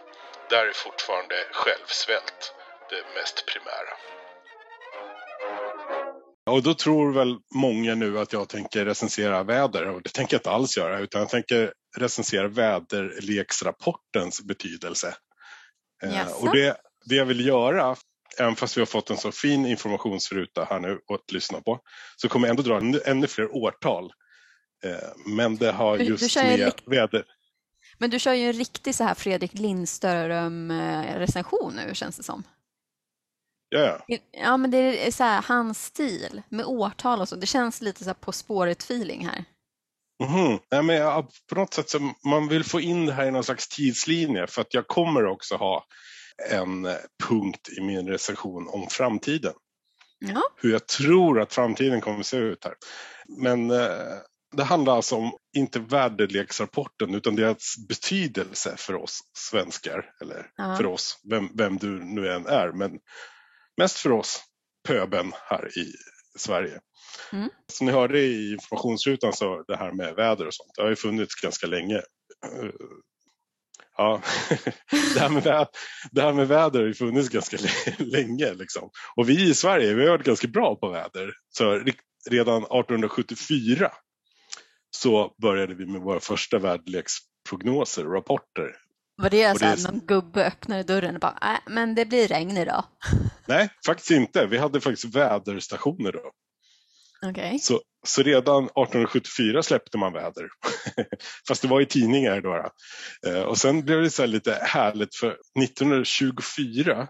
Speaker 1: Där är fortfarande självsvält det mest primära. Och då tror väl många nu att jag tänker recensera väder och det tänker jag inte alls göra utan jag tänker recensera väderleksrapportens betydelse. Eh,
Speaker 3: Jaså?
Speaker 1: och det, det jag vill göra även fast vi har fått en så fin informationsruta här nu att lyssna på, så kommer jag ändå dra ännu, ännu fler årtal. Eh, men det har
Speaker 3: Du- du
Speaker 1: just med väder...
Speaker 3: Men du kör ju en riktig så här Fredrik Lindström-recension nu känns det som.
Speaker 1: Ja, ja.
Speaker 3: Ja, men det är så här hans stil med årtal och så. Det känns lite så här På spåret-feeling här.
Speaker 1: Mhm. Nej, men jag, på något sätt så man vill få in det här i någon slags tidslinje för att jag kommer också ha en eh, punkt i min recension om framtiden.
Speaker 3: Ja,
Speaker 1: Hur jag tror att framtiden kommer att se ut här. Men eh, det handlar alltså om inte väderleksrapporten utan deras betydelse för oss svenskar. Eller
Speaker 3: Ja.
Speaker 1: för oss, vem, vem du nu än är. Men mest för oss pöben här i Sverige.
Speaker 3: Mm.
Speaker 1: Som ni hörde i informationsrutan så det här med väder och sånt, det har ju funnits ganska länge. Ja, det här, med väder, det här med väder har ju funnits ganska lä- länge. Liksom. Och vi i Sverige, vi har varit ganska bra på väder. Så redan 1874 så började vi med våra första väderleksprognoser och rapporter.
Speaker 3: var det
Speaker 1: Och
Speaker 3: så här
Speaker 1: det
Speaker 3: någon gubbe öppnade dörren och bara, nej, men det blir regn idag.
Speaker 1: Nej, faktiskt inte. Vi hade faktiskt väderstationer då.
Speaker 3: Okej.
Speaker 1: Så, så redan 1874 släppte man väder. Fast det var i tidningar då. Eh, Och sen blev det så här lite härligt för 1924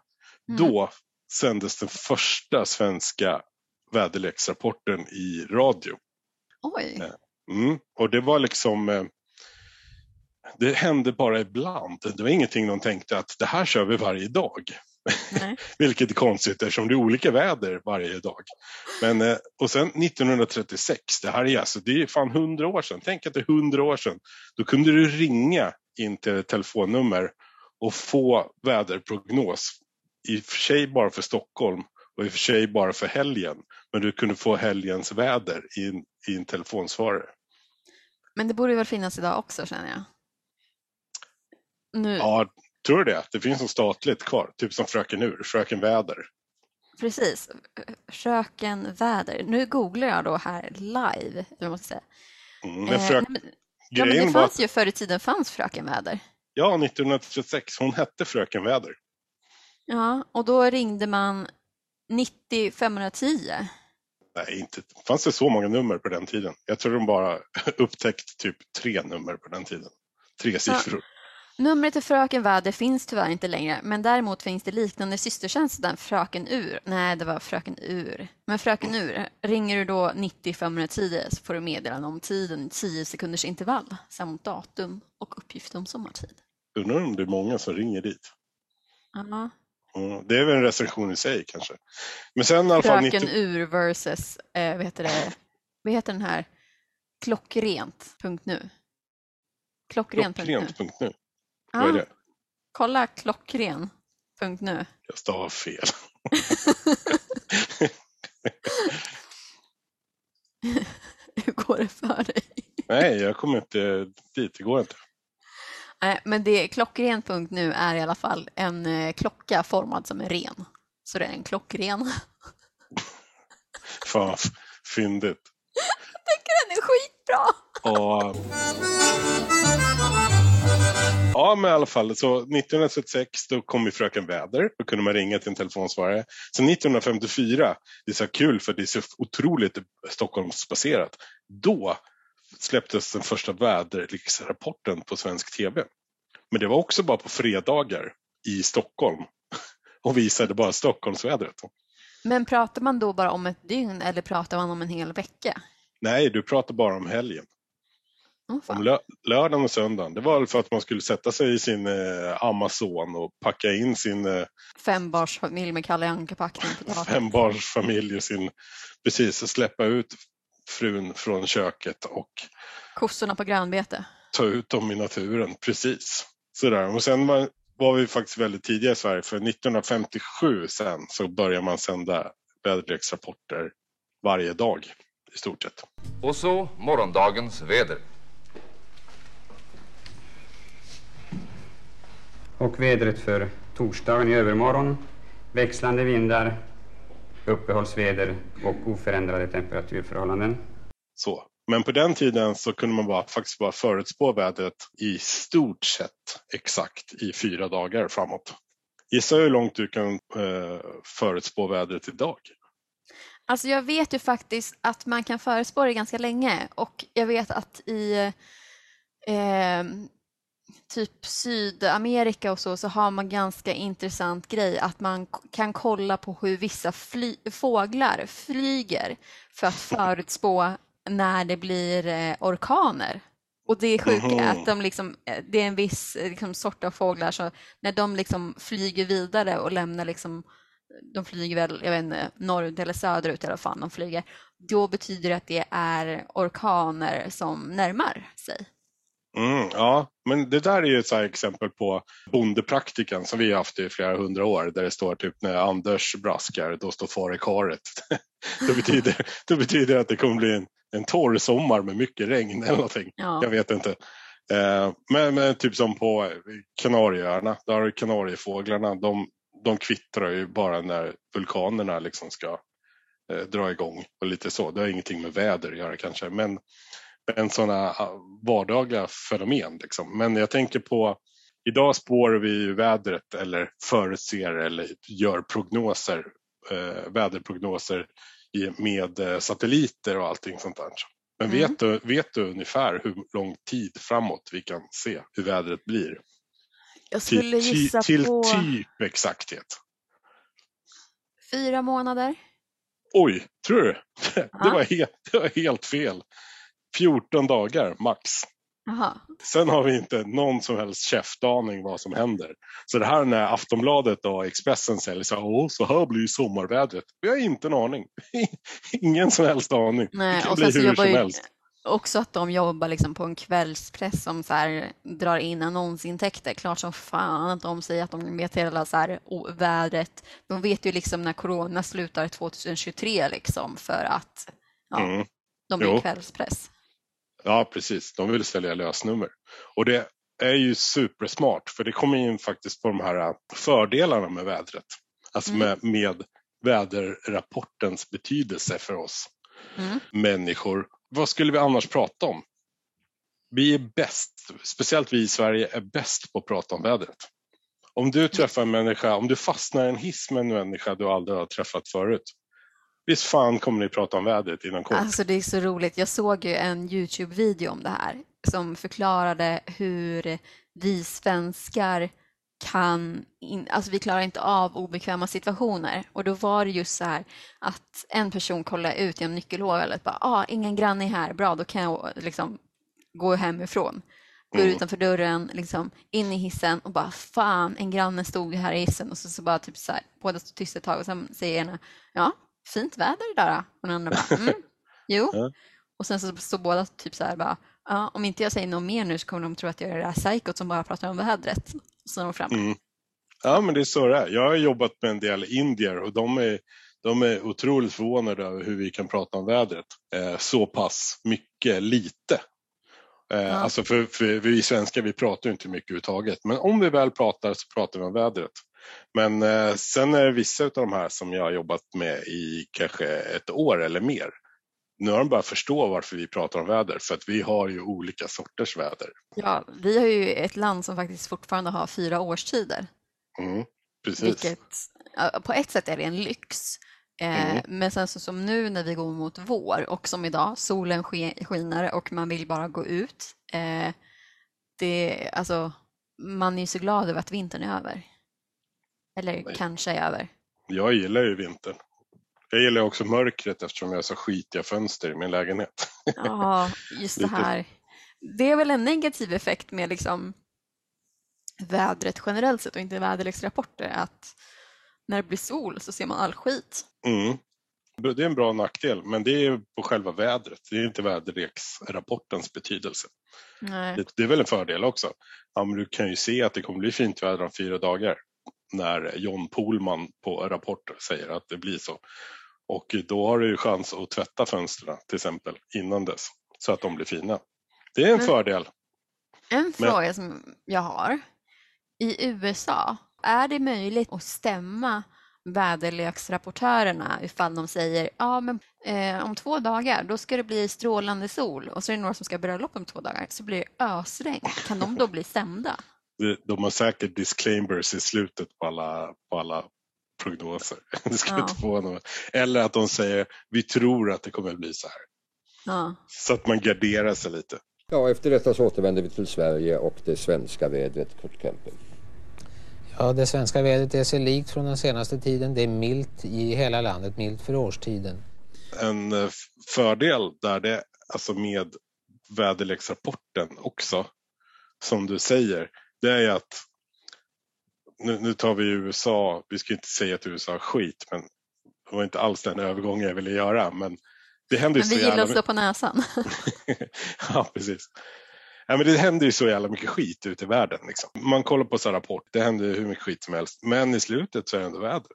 Speaker 3: Mm.
Speaker 1: då sändes den första svenska väderleksrapporten i radio.
Speaker 3: Oj.
Speaker 1: Mm. Och det var liksom eh, det hände bara ibland. Det var ingenting de tänkte att det här kör vi varje dag. Vilket är konstigt eftersom det är olika väder varje dag. Men, eh, och sen 1936, det här är alltså, det är fan hundra år sedan. Tänk att det är hundra år sedan. Då kunde du ringa in till ett telefonnummer och få väderprognos. I och för sig bara för Stockholm och i och för sig bara för helgen. Men du kunde få helgens väder i en, i en telefonsvarare.
Speaker 3: Men det borde väl finnas idag också känner jag. Nu,
Speaker 1: Ja, tror du det? Det finns något statligt kvar, typ som Fröken Ur, Fröken Väder.
Speaker 3: precis. Fröken väder. Nu googlar jag då här live, eller ska säga.
Speaker 1: Mm, men
Speaker 3: Eh,
Speaker 1: frök...
Speaker 3: nej, men, ja, men det
Speaker 1: var
Speaker 3: fanns
Speaker 1: att,
Speaker 3: ju förr i tiden fanns Fröken väder.
Speaker 1: ja, 1936, hon hette Fröken Väder.
Speaker 3: Ja, och då ringde man 90 510.
Speaker 1: Nej, inte. fanns det så många nummer på den tiden? Jag tror de bara upptäckt typ tre nummer på den tiden. Tre siffror.
Speaker 3: Numret till Fröken Väder finns tyvärr inte längre, men däremot finns det liknande systertjänster där Fröken Ur, nej det var Fröken Ur, men Fröken Ur, ringer du då 90 510 så får du meddelande om tiden i 10 sekunders intervall samt datum och uppgift om sommartid.
Speaker 1: Undrar om det är många som ringer dit.
Speaker 3: Ja.
Speaker 1: Mm, det är väl en recension i sig kanske. Men sen i alla fall...
Speaker 3: Fröken
Speaker 1: 90...
Speaker 3: Ur versus, eh, vad heter det, vad heter den här, klockrent.nu. Klockrent.nu.
Speaker 1: Klockrent.nu. Vad är det?
Speaker 3: kolla klockren.nu.
Speaker 1: Jag stavar fel.
Speaker 3: Hur går det för dig?
Speaker 1: Nej, jag kommer inte dit. Det går inte.
Speaker 3: Nej, men det klockrent.nu är i alla fall en eh, klocka formad som en ren. Så det är en klockren.
Speaker 1: Fan, fyndigt.
Speaker 3: Den är skitbra!
Speaker 1: Och... Ja, men i alla fall. Så 1936 då kom ju Fröken Väder. Då kunde man ringa till en telefonsvarare. Sen 1954, det är så kul för det är så otroligt Stockholmsbaserat. Då släpptes den första väderleksrapporten på svensk tv. Men det var också bara på fredagar i Stockholm och visade bara Stockholmsvädret.
Speaker 3: Men pratar man då bara om ett dygn eller pratar man om en hel vecka?
Speaker 1: Nej, du pratar bara om helgen.
Speaker 3: Fan.
Speaker 1: Om lö lördagen och söndagen. Det var för att man skulle sätta sig i sin eh, Amazon och packa in sin eh,
Speaker 3: Fembarnsfamilj med Kalle Anka-packning
Speaker 1: fembarnsfamilj och sin, precis, och släppa ut frun från köket och
Speaker 3: Kossorna på grönbete.
Speaker 1: ta ut dem i naturen. Precis. Sådär. Och sen var, var vi faktiskt väldigt tidiga i Sverige för 1957 sen så började man sända väderleksrapporter varje dag i stort sett.
Speaker 10: Och så morgondagens väder.
Speaker 11: Och vädret för torsdagen i övermorgon. Växlande vindar, uppehållsväder och oförändrade temperaturförhållanden.
Speaker 1: Så. Men på den tiden så kunde man bara, faktiskt bara förutspå vädret i stort sett exakt i fyra dagar framåt. Gissa hur långt du kan eh, förutspå vädret idag?
Speaker 3: Alltså jag vet ju faktiskt att man kan förespå det ganska länge och jag vet att i eh, typ Sydamerika och så, så har man ganska intressant grej att man kan kolla på hur vissa fly fåglar flyger för att förutspå när det blir eh, orkaner. Och det sjuka är att de liksom, eh, det är en viss eh, liksom, sort av fåglar så när de liksom flyger vidare och lämnar liksom de flyger väl, jag vet inte, norrut eller söderut eller vad fan de flyger, då betyder det att det är orkaner som närmar sig.
Speaker 1: Mm, ja, men det där är ju ett exempel på bondepraktikan som vi har haft i flera hundra år där det står typ när Anders braskar, då står far i karet. det, betyder, det betyder att det kommer bli en, en torr sommar med mycket regn eller någonting.
Speaker 3: Ja.
Speaker 1: Jag vet inte. Eh, men, men typ som på Kanarieöarna, där har du kanariefåglarna, de, de kvittrar ju bara när vulkanerna liksom ska eh, dra igång och lite så. Det har ingenting med väder att göra kanske, men, men sådana vardagliga fenomen. Liksom. Men jag tänker på, idag spår vi vädret eller förutser eller gör prognoser, eh, väderprognoser med eh, satelliter och allting sånt där. Men
Speaker 3: Mm.
Speaker 1: vet, du, vet du ungefär hur lång tid framåt vi kan se hur vädret blir?
Speaker 3: Jag
Speaker 1: Till,
Speaker 3: skulle
Speaker 1: ty,
Speaker 3: gissa
Speaker 1: till
Speaker 3: på
Speaker 1: typ exakthet.
Speaker 3: fyra månader.
Speaker 1: Oj, tror du? Det, var, helt, det var helt fel. 14 dagar max.
Speaker 3: Jaha.
Speaker 1: Sen har vi inte någon som helst käftaning vad som händer. Så det här när Aftonbladet och Expressen säger så här, Åh, så här blir sommarvädret. Vi har inte en aning. Ingen som helst aning.
Speaker 3: Nej,
Speaker 1: det kan
Speaker 3: och
Speaker 1: bli hur som helst.
Speaker 3: också att de jobbar liksom på en kvällspress som så här drar in annonsintäkter. Klart som fan att de säger att de vet hela så här vädret. De vet ju liksom när corona slutar 2023 liksom för att ja,
Speaker 1: Mm.
Speaker 3: de blir
Speaker 1: Jo.
Speaker 3: kvällspress.
Speaker 1: Ja, precis. De vill sälja lösnummer. Och det är ju supersmart för det kommer in faktiskt på de här äh, fördelarna med vädret. Alltså
Speaker 3: Mm.
Speaker 1: med, med väderrapportens betydelse för oss
Speaker 3: Mm.
Speaker 1: människor. Vad skulle vi annars prata om? Vi är bäst, speciellt vi i Sverige, är bäst på att prata om vädret. Om du träffar en människa, om du fastnar i en hiss med en människa du aldrig har träffat förut. Visst fan kommer ni prata om vädret inom kort?
Speaker 3: Alltså det är så roligt. Jag såg ju en Youtube-video om det här som förklarade hur vi svenskar kan, in, alltså vi klarar inte av obekväma situationer. Och då var det just så här att en person kollade ut genom nyckelhålet, bara, ah, ingen granne är här, bra då kan jag liksom gå hemifrån. Går
Speaker 1: Mm.
Speaker 3: utanför dörren, liksom, in i hissen och bara fan, en granne stod här i hissen och så, så bara typ så här, båda står tysta ett tag och sen säger ena, ja, fint väder idag då. Och den andra bara, mm, jo. Och sen så står båda typ så här bara, ja, om inte jag säger något mer nu så kommer de tro att jag är det där psykot som bara pratar om vädret. Så är de framme.
Speaker 1: Mm. Ja, men det är så det är. Jag har jobbat med en del indier och de är, de är otroligt förvånade över hur vi kan prata om vädret eh, så pass mycket lite. Eh,
Speaker 3: Ja.
Speaker 1: Alltså för, för vi svenskar vi pratar ju inte mycket överhuvudtaget men om vi väl pratar så pratar vi om vädret. Men eh, sen är det vissa av de här som jag har jobbat med i kanske ett år eller mer. Nu har de börjat förstå varför vi pratar om väder för att vi har ju olika sorters väder.
Speaker 3: Ja, vi har ju ett land som faktiskt fortfarande har fyra årstider.
Speaker 1: Mm, precis.
Speaker 3: Vilket, på ett sätt är det en lyx. Eh,
Speaker 1: Mm.
Speaker 3: Men sen så som nu när vi går mot vår och som idag, solen skiner och man vill bara gå ut. Eh, det, alltså, man är ju så glad över att vintern är över. Eller
Speaker 1: Nej.
Speaker 3: kanske är över.
Speaker 1: Jag gillar ju vintern. Jag gillar också mörkret eftersom jag har så skitiga fönster i min lägenhet.
Speaker 3: Ja, just det här. Det är väl en negativ effekt med liksom vädret generellt sett och inte väderleksrapporter att när det blir sol så ser man all skit.
Speaker 1: Mm. Det är en bra nackdel, men det är på själva vädret. Det är inte väderleksrapportens betydelse.
Speaker 3: Nej.
Speaker 1: Det, det är väl en fördel också. Ja, men du kan ju se att det kommer bli fint väder om fyra dagar. När John Pohlman på Rapport säger att det blir så. Och då har du ju chans att tvätta fönstren till exempel innan dess. Så att de blir fina. Det är en
Speaker 3: Men-
Speaker 1: fördel.
Speaker 3: En
Speaker 1: Men-
Speaker 3: fråga som jag har. I USA, är det möjligt att stämma väderleksrapportörerna ifall de säger ja men eh, om två dagar då ska det bli strålande sol och så är det några som ska bröllop om två dagar så blir det ösregn. Kan de då bli stämda?
Speaker 1: De- har säkert disclaimers i slutet på alla, på alla prognoser. Det ska
Speaker 3: Ja.
Speaker 1: inte få något. Eller att de säger vi tror att det kommer bli så här.
Speaker 3: Ja.
Speaker 1: Så att man garderar sig lite.
Speaker 12: Ja, efter detta så återvänder vi till Sverige och det svenska vädret, Kurt Kempe.
Speaker 13: Ja, det svenska vädret är sig likt från den senaste tiden. Det är milt i hela landet, milt för årstiden.
Speaker 1: En eh, fördel där det, alltså med väderleksrapporten också, som du säger, det är ju att nu, nu tar vi USA, vi ska inte säga att USA är skit, men det var inte alls den övergången jag ville göra, men det händer
Speaker 3: Men
Speaker 1: så
Speaker 3: vi gillar
Speaker 1: jävla
Speaker 3: att slå på näsan.
Speaker 1: ja, precis. Ja, men det händer ju så jävla mycket skit ute i världen. Liksom. Man kollar på så här rapport, det händer hur mycket skit som helst. Men i slutet så är det ändå vädret.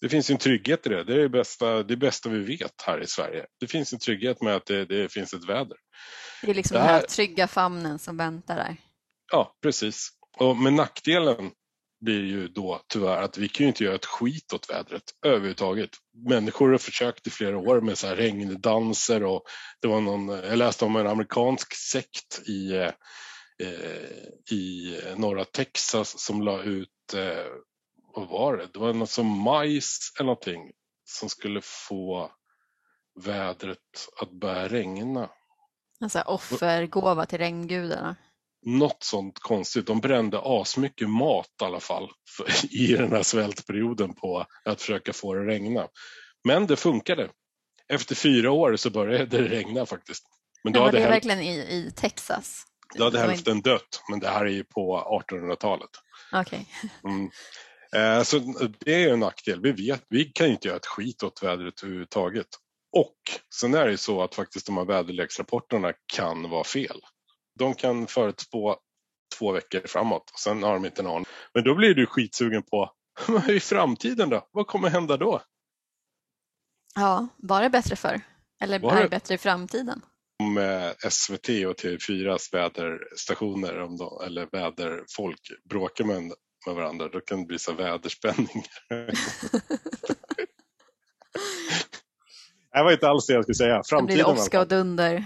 Speaker 1: Det finns en trygghet i det. Det är det bästa, det bästa vi vet här i Sverige. Det finns en trygghet med att det, det finns ett väder.
Speaker 3: Det är liksom
Speaker 1: Det
Speaker 3: den här
Speaker 1: här-
Speaker 3: trygga famnen som väntar där.
Speaker 1: Ja, precis. Och med nackdelen blir ju då tyvärr att vi kan ju inte göra ett skit åt vädret överhuvudtaget. Människor har försökt i flera år med så här regndanser och det var någon, jag läste om en amerikansk sekt i, eh, i norra Texas som la ut, eh, vad var det, det var något som majs eller någonting som skulle få vädret att börja regna.
Speaker 3: En sån offergåva till regngudarna
Speaker 1: något sånt konstigt. De brände asmycket mat i alla fall för, i den här svältperioden på att försöka få det att regna. Men det funkade. Efter fyra år så började det regna faktiskt. Men då
Speaker 3: Men var
Speaker 1: hade,
Speaker 3: det
Speaker 1: häl-
Speaker 3: verkligen i, i Texas?
Speaker 1: då hade hälften dött, men det här är ju på 1800-talet.
Speaker 3: Okej.
Speaker 1: Mm. Eh, så det är ju en nackdel. Vi vet, vi kan ju inte göra ett skit åt vädret överhuvudtaget. Och sen är det ju så att faktiskt de här väderleksrapporterna kan vara fel. De kan förutspå två veckor framåt och sen har de inte en aning. Men då blir du skitsugen på, "Men i framtiden då? Vad kommer hända då?
Speaker 3: Ja, var det bättre för? Eller
Speaker 1: Var
Speaker 3: är
Speaker 1: det-
Speaker 3: det bättre i framtiden?
Speaker 1: Om eh, SVT och TV4s väderstationer om de, eller väderfolk bråkar med, med varandra, då kan det bli så här väderspänning. Det var inte alls det jag skulle säga.
Speaker 3: Blir
Speaker 1: Framtiden
Speaker 3: det
Speaker 1: alla
Speaker 3: åska och dunder.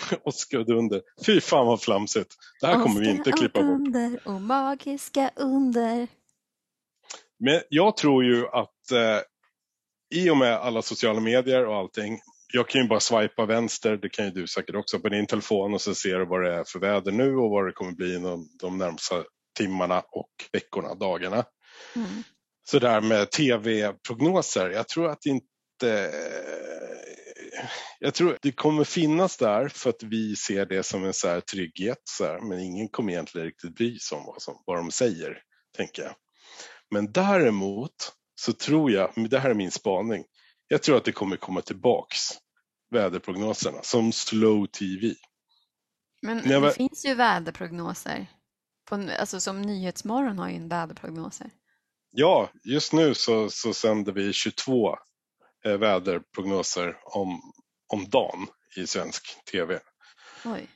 Speaker 1: Oskar dunder. Fy fan vad flamsigt. Det här kommer vi inte klippa
Speaker 3: och
Speaker 1: bort.
Speaker 3: dunder och magiska under.
Speaker 1: Men jag tror ju att eh, i och med alla sociala medier och allting. Jag kan ju bara swipa vänster, det kan ju du säkert också, på din telefon och så ser du vad det är för väder nu och vad det kommer bli inom de närmsta timmarna och veckorna, dagarna.
Speaker 3: Mm.
Speaker 1: Så där med tv-prognoser, jag tror att inte... Jag tror det kommer finnas där för att vi ser det som en så här trygghet, så här, men ingen kommer egentligen riktigt bry sig om vad, som, vad de säger, tänker jag. Men däremot så tror jag, det här är min spaning, jag tror att det kommer komma tillbaks, väderprognoserna, som slow tv.
Speaker 3: Men
Speaker 1: jag var-
Speaker 3: det finns ju väderprognoser. På, alltså som Nyhetsmorgon har ju en väderprognoser.
Speaker 1: Ja, just nu så, så sänder vi 22 eh, väderprognoser om, om dagen i svensk tv.
Speaker 3: Oj.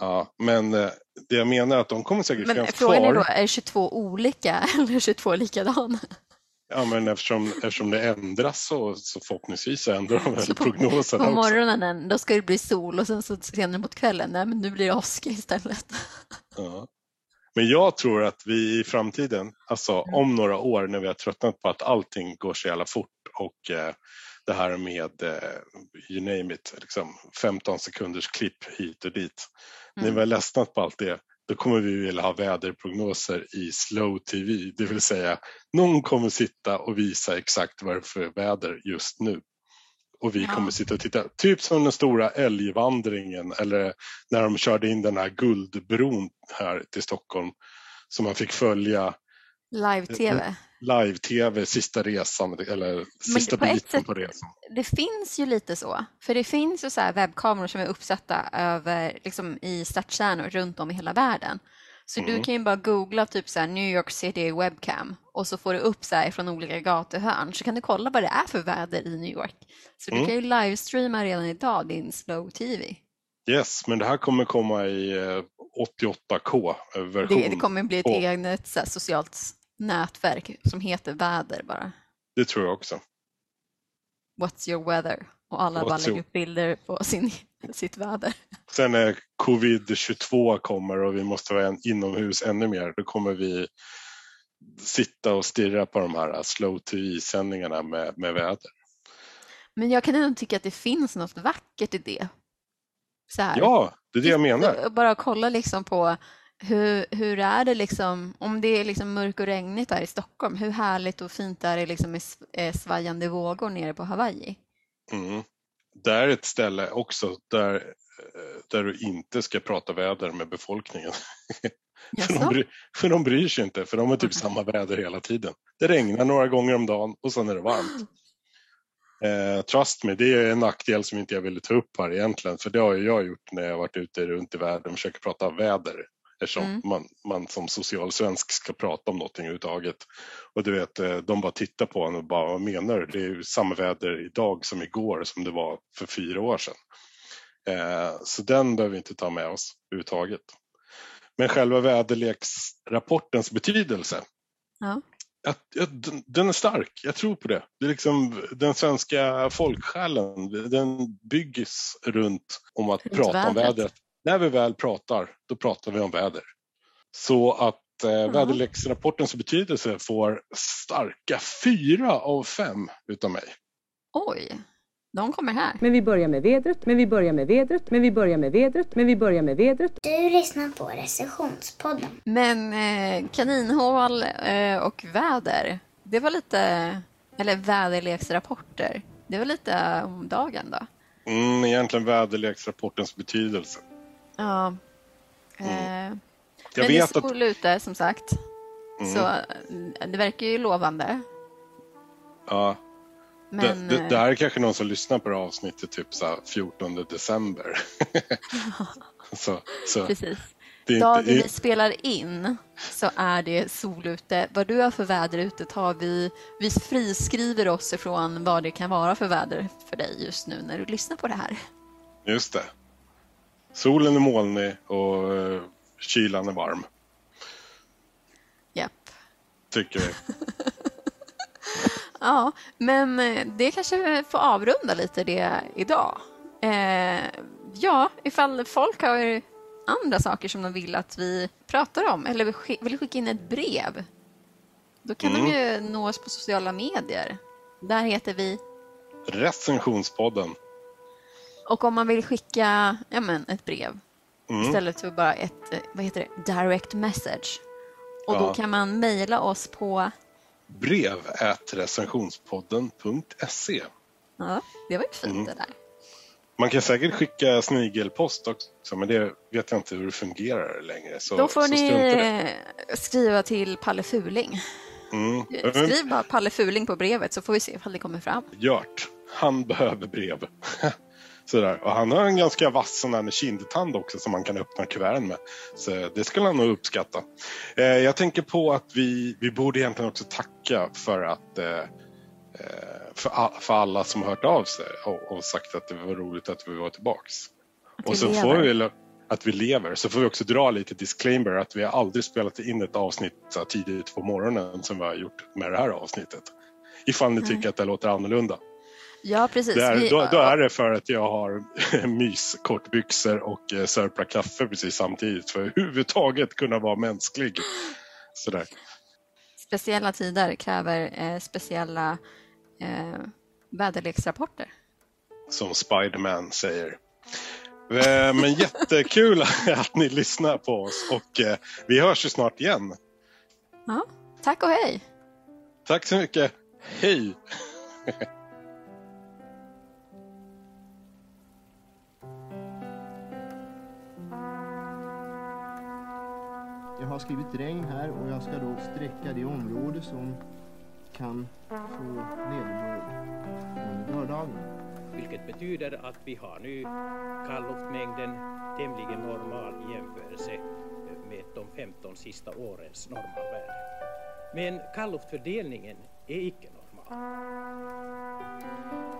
Speaker 1: Ja, men eh, det jag menar är att de kommer säkert
Speaker 3: Men
Speaker 1: finnas
Speaker 3: frågan är
Speaker 1: kvar.
Speaker 3: då, är det 22 olika eller 22 likadana?
Speaker 1: Ja, men eftersom, eftersom det ändras så, så förhoppningsvis ändrar de väl prognoserna
Speaker 3: På
Speaker 1: också.
Speaker 3: morgonen då ska det bli sol och sen så senare mot kvällen, nej men nu blir det åska istället.
Speaker 1: Ja. Men jag tror att vi i framtiden, alltså om några år när vi har tröttnat på att allting går så jävla fort och eh, det här med eh, you name it, liksom 15 sekunders klipp hit och dit. När
Speaker 3: Mm.
Speaker 1: vi har ledsnat på allt det, då kommer vi vilja ha väderprognoser i slow tv. Det vill säga, någon kommer sitta och visa exakt vad det är för väder just nu. Och vi
Speaker 3: Ja.
Speaker 1: kommer sitta och titta. Typ som den stora älgvandringen eller när de körde in den här guldbron här till Stockholm. Som man fick följa
Speaker 3: Live-tv.
Speaker 1: live-tv, sista resan eller sista
Speaker 3: på
Speaker 1: biten
Speaker 3: sätt-
Speaker 1: på resan.
Speaker 3: Det finns ju lite så, för det finns ju så här webbkameror som är uppsatta över, liksom, i stadskärnor runt om i hela världen. Så du
Speaker 1: Mm.
Speaker 3: kan ju bara googla typ så här New York City webcam och så får du upp så här från olika gatuhörn så kan du kolla vad det är för väder i New York. Så
Speaker 1: Mm.
Speaker 3: du kan ju livestreama redan idag din slow tv.
Speaker 1: Yes, men det här kommer komma i eh, 88K-version.
Speaker 3: Det, det kommer bli ett eget så här, socialt nätverk som heter väder bara.
Speaker 1: Det tror jag också.
Speaker 3: What's your weather? Och alla
Speaker 1: What's
Speaker 3: bara lägger
Speaker 1: your-
Speaker 3: upp bilder på sin sitt väder.
Speaker 1: Sen när covid-22 kommer och vi måste vara inomhus ännu mer, då kommer vi sitta och stirra på de här slow TV-sändningarna med, med väder.
Speaker 3: Men jag kan ändå tycka att det finns något vackert i det.
Speaker 1: Ja, det är det jag menar.
Speaker 3: Bara kolla liksom på hur, hur är det liksom, om det är liksom mörkt och regnigt där i Stockholm, hur härligt och fint är det liksom med eh, svajande vågor nere på Hawaii?
Speaker 1: Mm. Det är ett ställe också där, eh, där du inte ska prata väder med befolkningen. för, de bry, för de bryr sig inte, för de har typ samma väder hela tiden. Det regnar några gånger om dagen och sen är det varmt. Eh, trust me, det är en nackdel som inte jag ville ta upp här egentligen, för det har jag gjort när jag varit ute runt i världen och försöker prata väder. Eftersom
Speaker 3: Mm.
Speaker 1: man, man som social svensk ska prata om någonting överhuvudtaget. Och du vet, eh, de bara tittar på en och bara, vad menar du? Det är ju samma väder idag som igår som det var för fyra år sedan. Eh, så den behöver vi inte ta med oss överhuvudtaget. Men själva väderleksrapportens betydelse,
Speaker 3: Ja.
Speaker 1: att, att, den- den är stark. Jag tror på det. det är liksom, den svenska folksjälen den byggs runt om att
Speaker 3: Runt
Speaker 1: prata om
Speaker 3: vädret.
Speaker 1: När vi väl pratar, då pratar vi om väder. Så att eh, väderleksrapportens betydelse får starka fyra av fem utav mig.
Speaker 3: Oj, de kommer här.
Speaker 14: Men vi börjar med vädret, men vi börjar med vädret, men vi börjar med vädret, men vi börjar med vädret.
Speaker 4: Du lyssnar på recensionspodden.
Speaker 3: Men eh, kaninhål eh, och väder, det var lite, eller väderleksrapporter, det var lite om dagen då.
Speaker 1: Mm, egentligen väderleksrapportens betydelse.
Speaker 3: Ja. Eh,
Speaker 1: Jag
Speaker 3: men det är
Speaker 1: vet att
Speaker 3: sol ute som sagt,
Speaker 1: Mm.
Speaker 3: så eh, det verkar ju lovande.
Speaker 1: Ja.
Speaker 3: Men,
Speaker 1: det, det,
Speaker 3: eh,
Speaker 1: det här är kanske någon som lyssnar på det här avsnittet typ så här 14 december. så, så
Speaker 3: Precis.
Speaker 1: det
Speaker 3: Dagen vi spelar in så är det sol ute. Vad du har för väder ute tar vi, vi friskriver oss ifrån vad det kan vara för väder för dig just nu när du lyssnar på det här.
Speaker 1: just det. Solen är molnig och eh, kylan är varm,
Speaker 3: Japp.
Speaker 1: tycker vi.
Speaker 3: Ja, men eh, det kanske får avrunda lite det idag. Eh, ja, ifall folk har andra saker som de vill att vi pratar om eller vill sk- vill skicka in ett brev, då kan
Speaker 1: Mm.
Speaker 3: de ju nå oss på sociala medier. Där heter vi
Speaker 1: Recensionspodden.
Speaker 3: Och om man vill skicka ja, men, ett brev
Speaker 1: Mm.
Speaker 3: istället för bara ett eh, vad heter det, direct message. Och då
Speaker 1: Ja.
Speaker 3: kan man mejla oss på,
Speaker 1: Brev recensionspodden.se.
Speaker 3: ja, det var ju fint
Speaker 1: Mm.
Speaker 3: det där.
Speaker 1: Man kan säkert skicka snigelpost också, men det vet jag inte hur det fungerar längre. Så,
Speaker 3: då får ni skriva till Palle Fuling.
Speaker 1: Mm.
Speaker 3: Skriv bara Palle Fuling på brevet så får vi se ifall det kommer fram.
Speaker 1: Gjort. Han behöver brev. Sådär. Och han har en ganska vass sån här kindtand också som man kan öppna kuverten med. Så det skulle han nog uppskatta. Eh, jag tänker på att vi, vi borde egentligen också tacka för att eh, eh, för, a- för alla som har hört av sig och, och sagt att det var roligt att vi var tillbaks.
Speaker 3: Att
Speaker 1: och så
Speaker 3: lever.
Speaker 1: får vi att vi lever. Så får vi också dra lite disclaimer att vi har aldrig spelat in ett avsnitt så tidigt på morgonen som vi har gjort med det här avsnittet. Ifall ni
Speaker 3: Nej.
Speaker 1: tycker att det låter annorlunda.
Speaker 3: Ja, precis.
Speaker 1: Det är,
Speaker 3: Vi-
Speaker 1: då, då är det för att jag har myskortbyxor och eh, sörplar kaffe precis samtidigt för att överhuvudtaget kunna vara mänsklig. Sådär.
Speaker 3: Speciella tider kräver eh, speciella eh, väderleksrapporter.
Speaker 1: Som Spiderman säger. Eh, Men jättekul att ni lyssnar på oss och eh, vi hörs ju snart igen.
Speaker 3: Ja, tack och hej!
Speaker 1: Tack så mycket. Hej!
Speaker 15: Jag har skrivit regn här och jag ska då sträcka det område som kan få nederbörd under lördagen.
Speaker 16: Vilket betyder att vi har nu kallluftmängden tämligen normal i jämförelse med de 15 sista årens normalvärde. Men kallluftfördelningen är icke normal.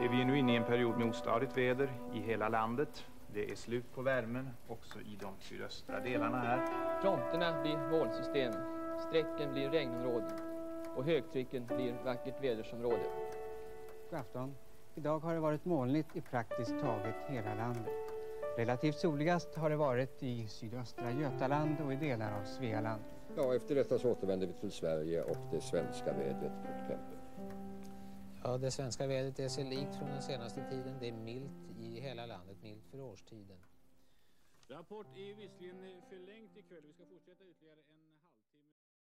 Speaker 6: Är vi är nu inne i en period med ostadigt väder i hela landet. Det är slut på värmen också i de sydöstra delarna här.
Speaker 17: Fronterna blir molnsystem, strecken blir regnområden och högtrycken blir vackert vädersområde.
Speaker 18: God afton. Idag har det varit molnigt i praktiskt taget hela landet. Relativt soligast har det varit i sydöstra Götaland och i delar av Svealand.
Speaker 12: Ja, efter detta så återvänder vi till Sverige och det svenska vädret, Kurt Kempe.
Speaker 13: Ja, det svenska vädret är sig likt från den senaste tiden. Det är milt i hela landet, milt för årstiden.
Speaker 19: Rapport är visserligen förlängt ikväll. Vi ska fortsätta ytterligare en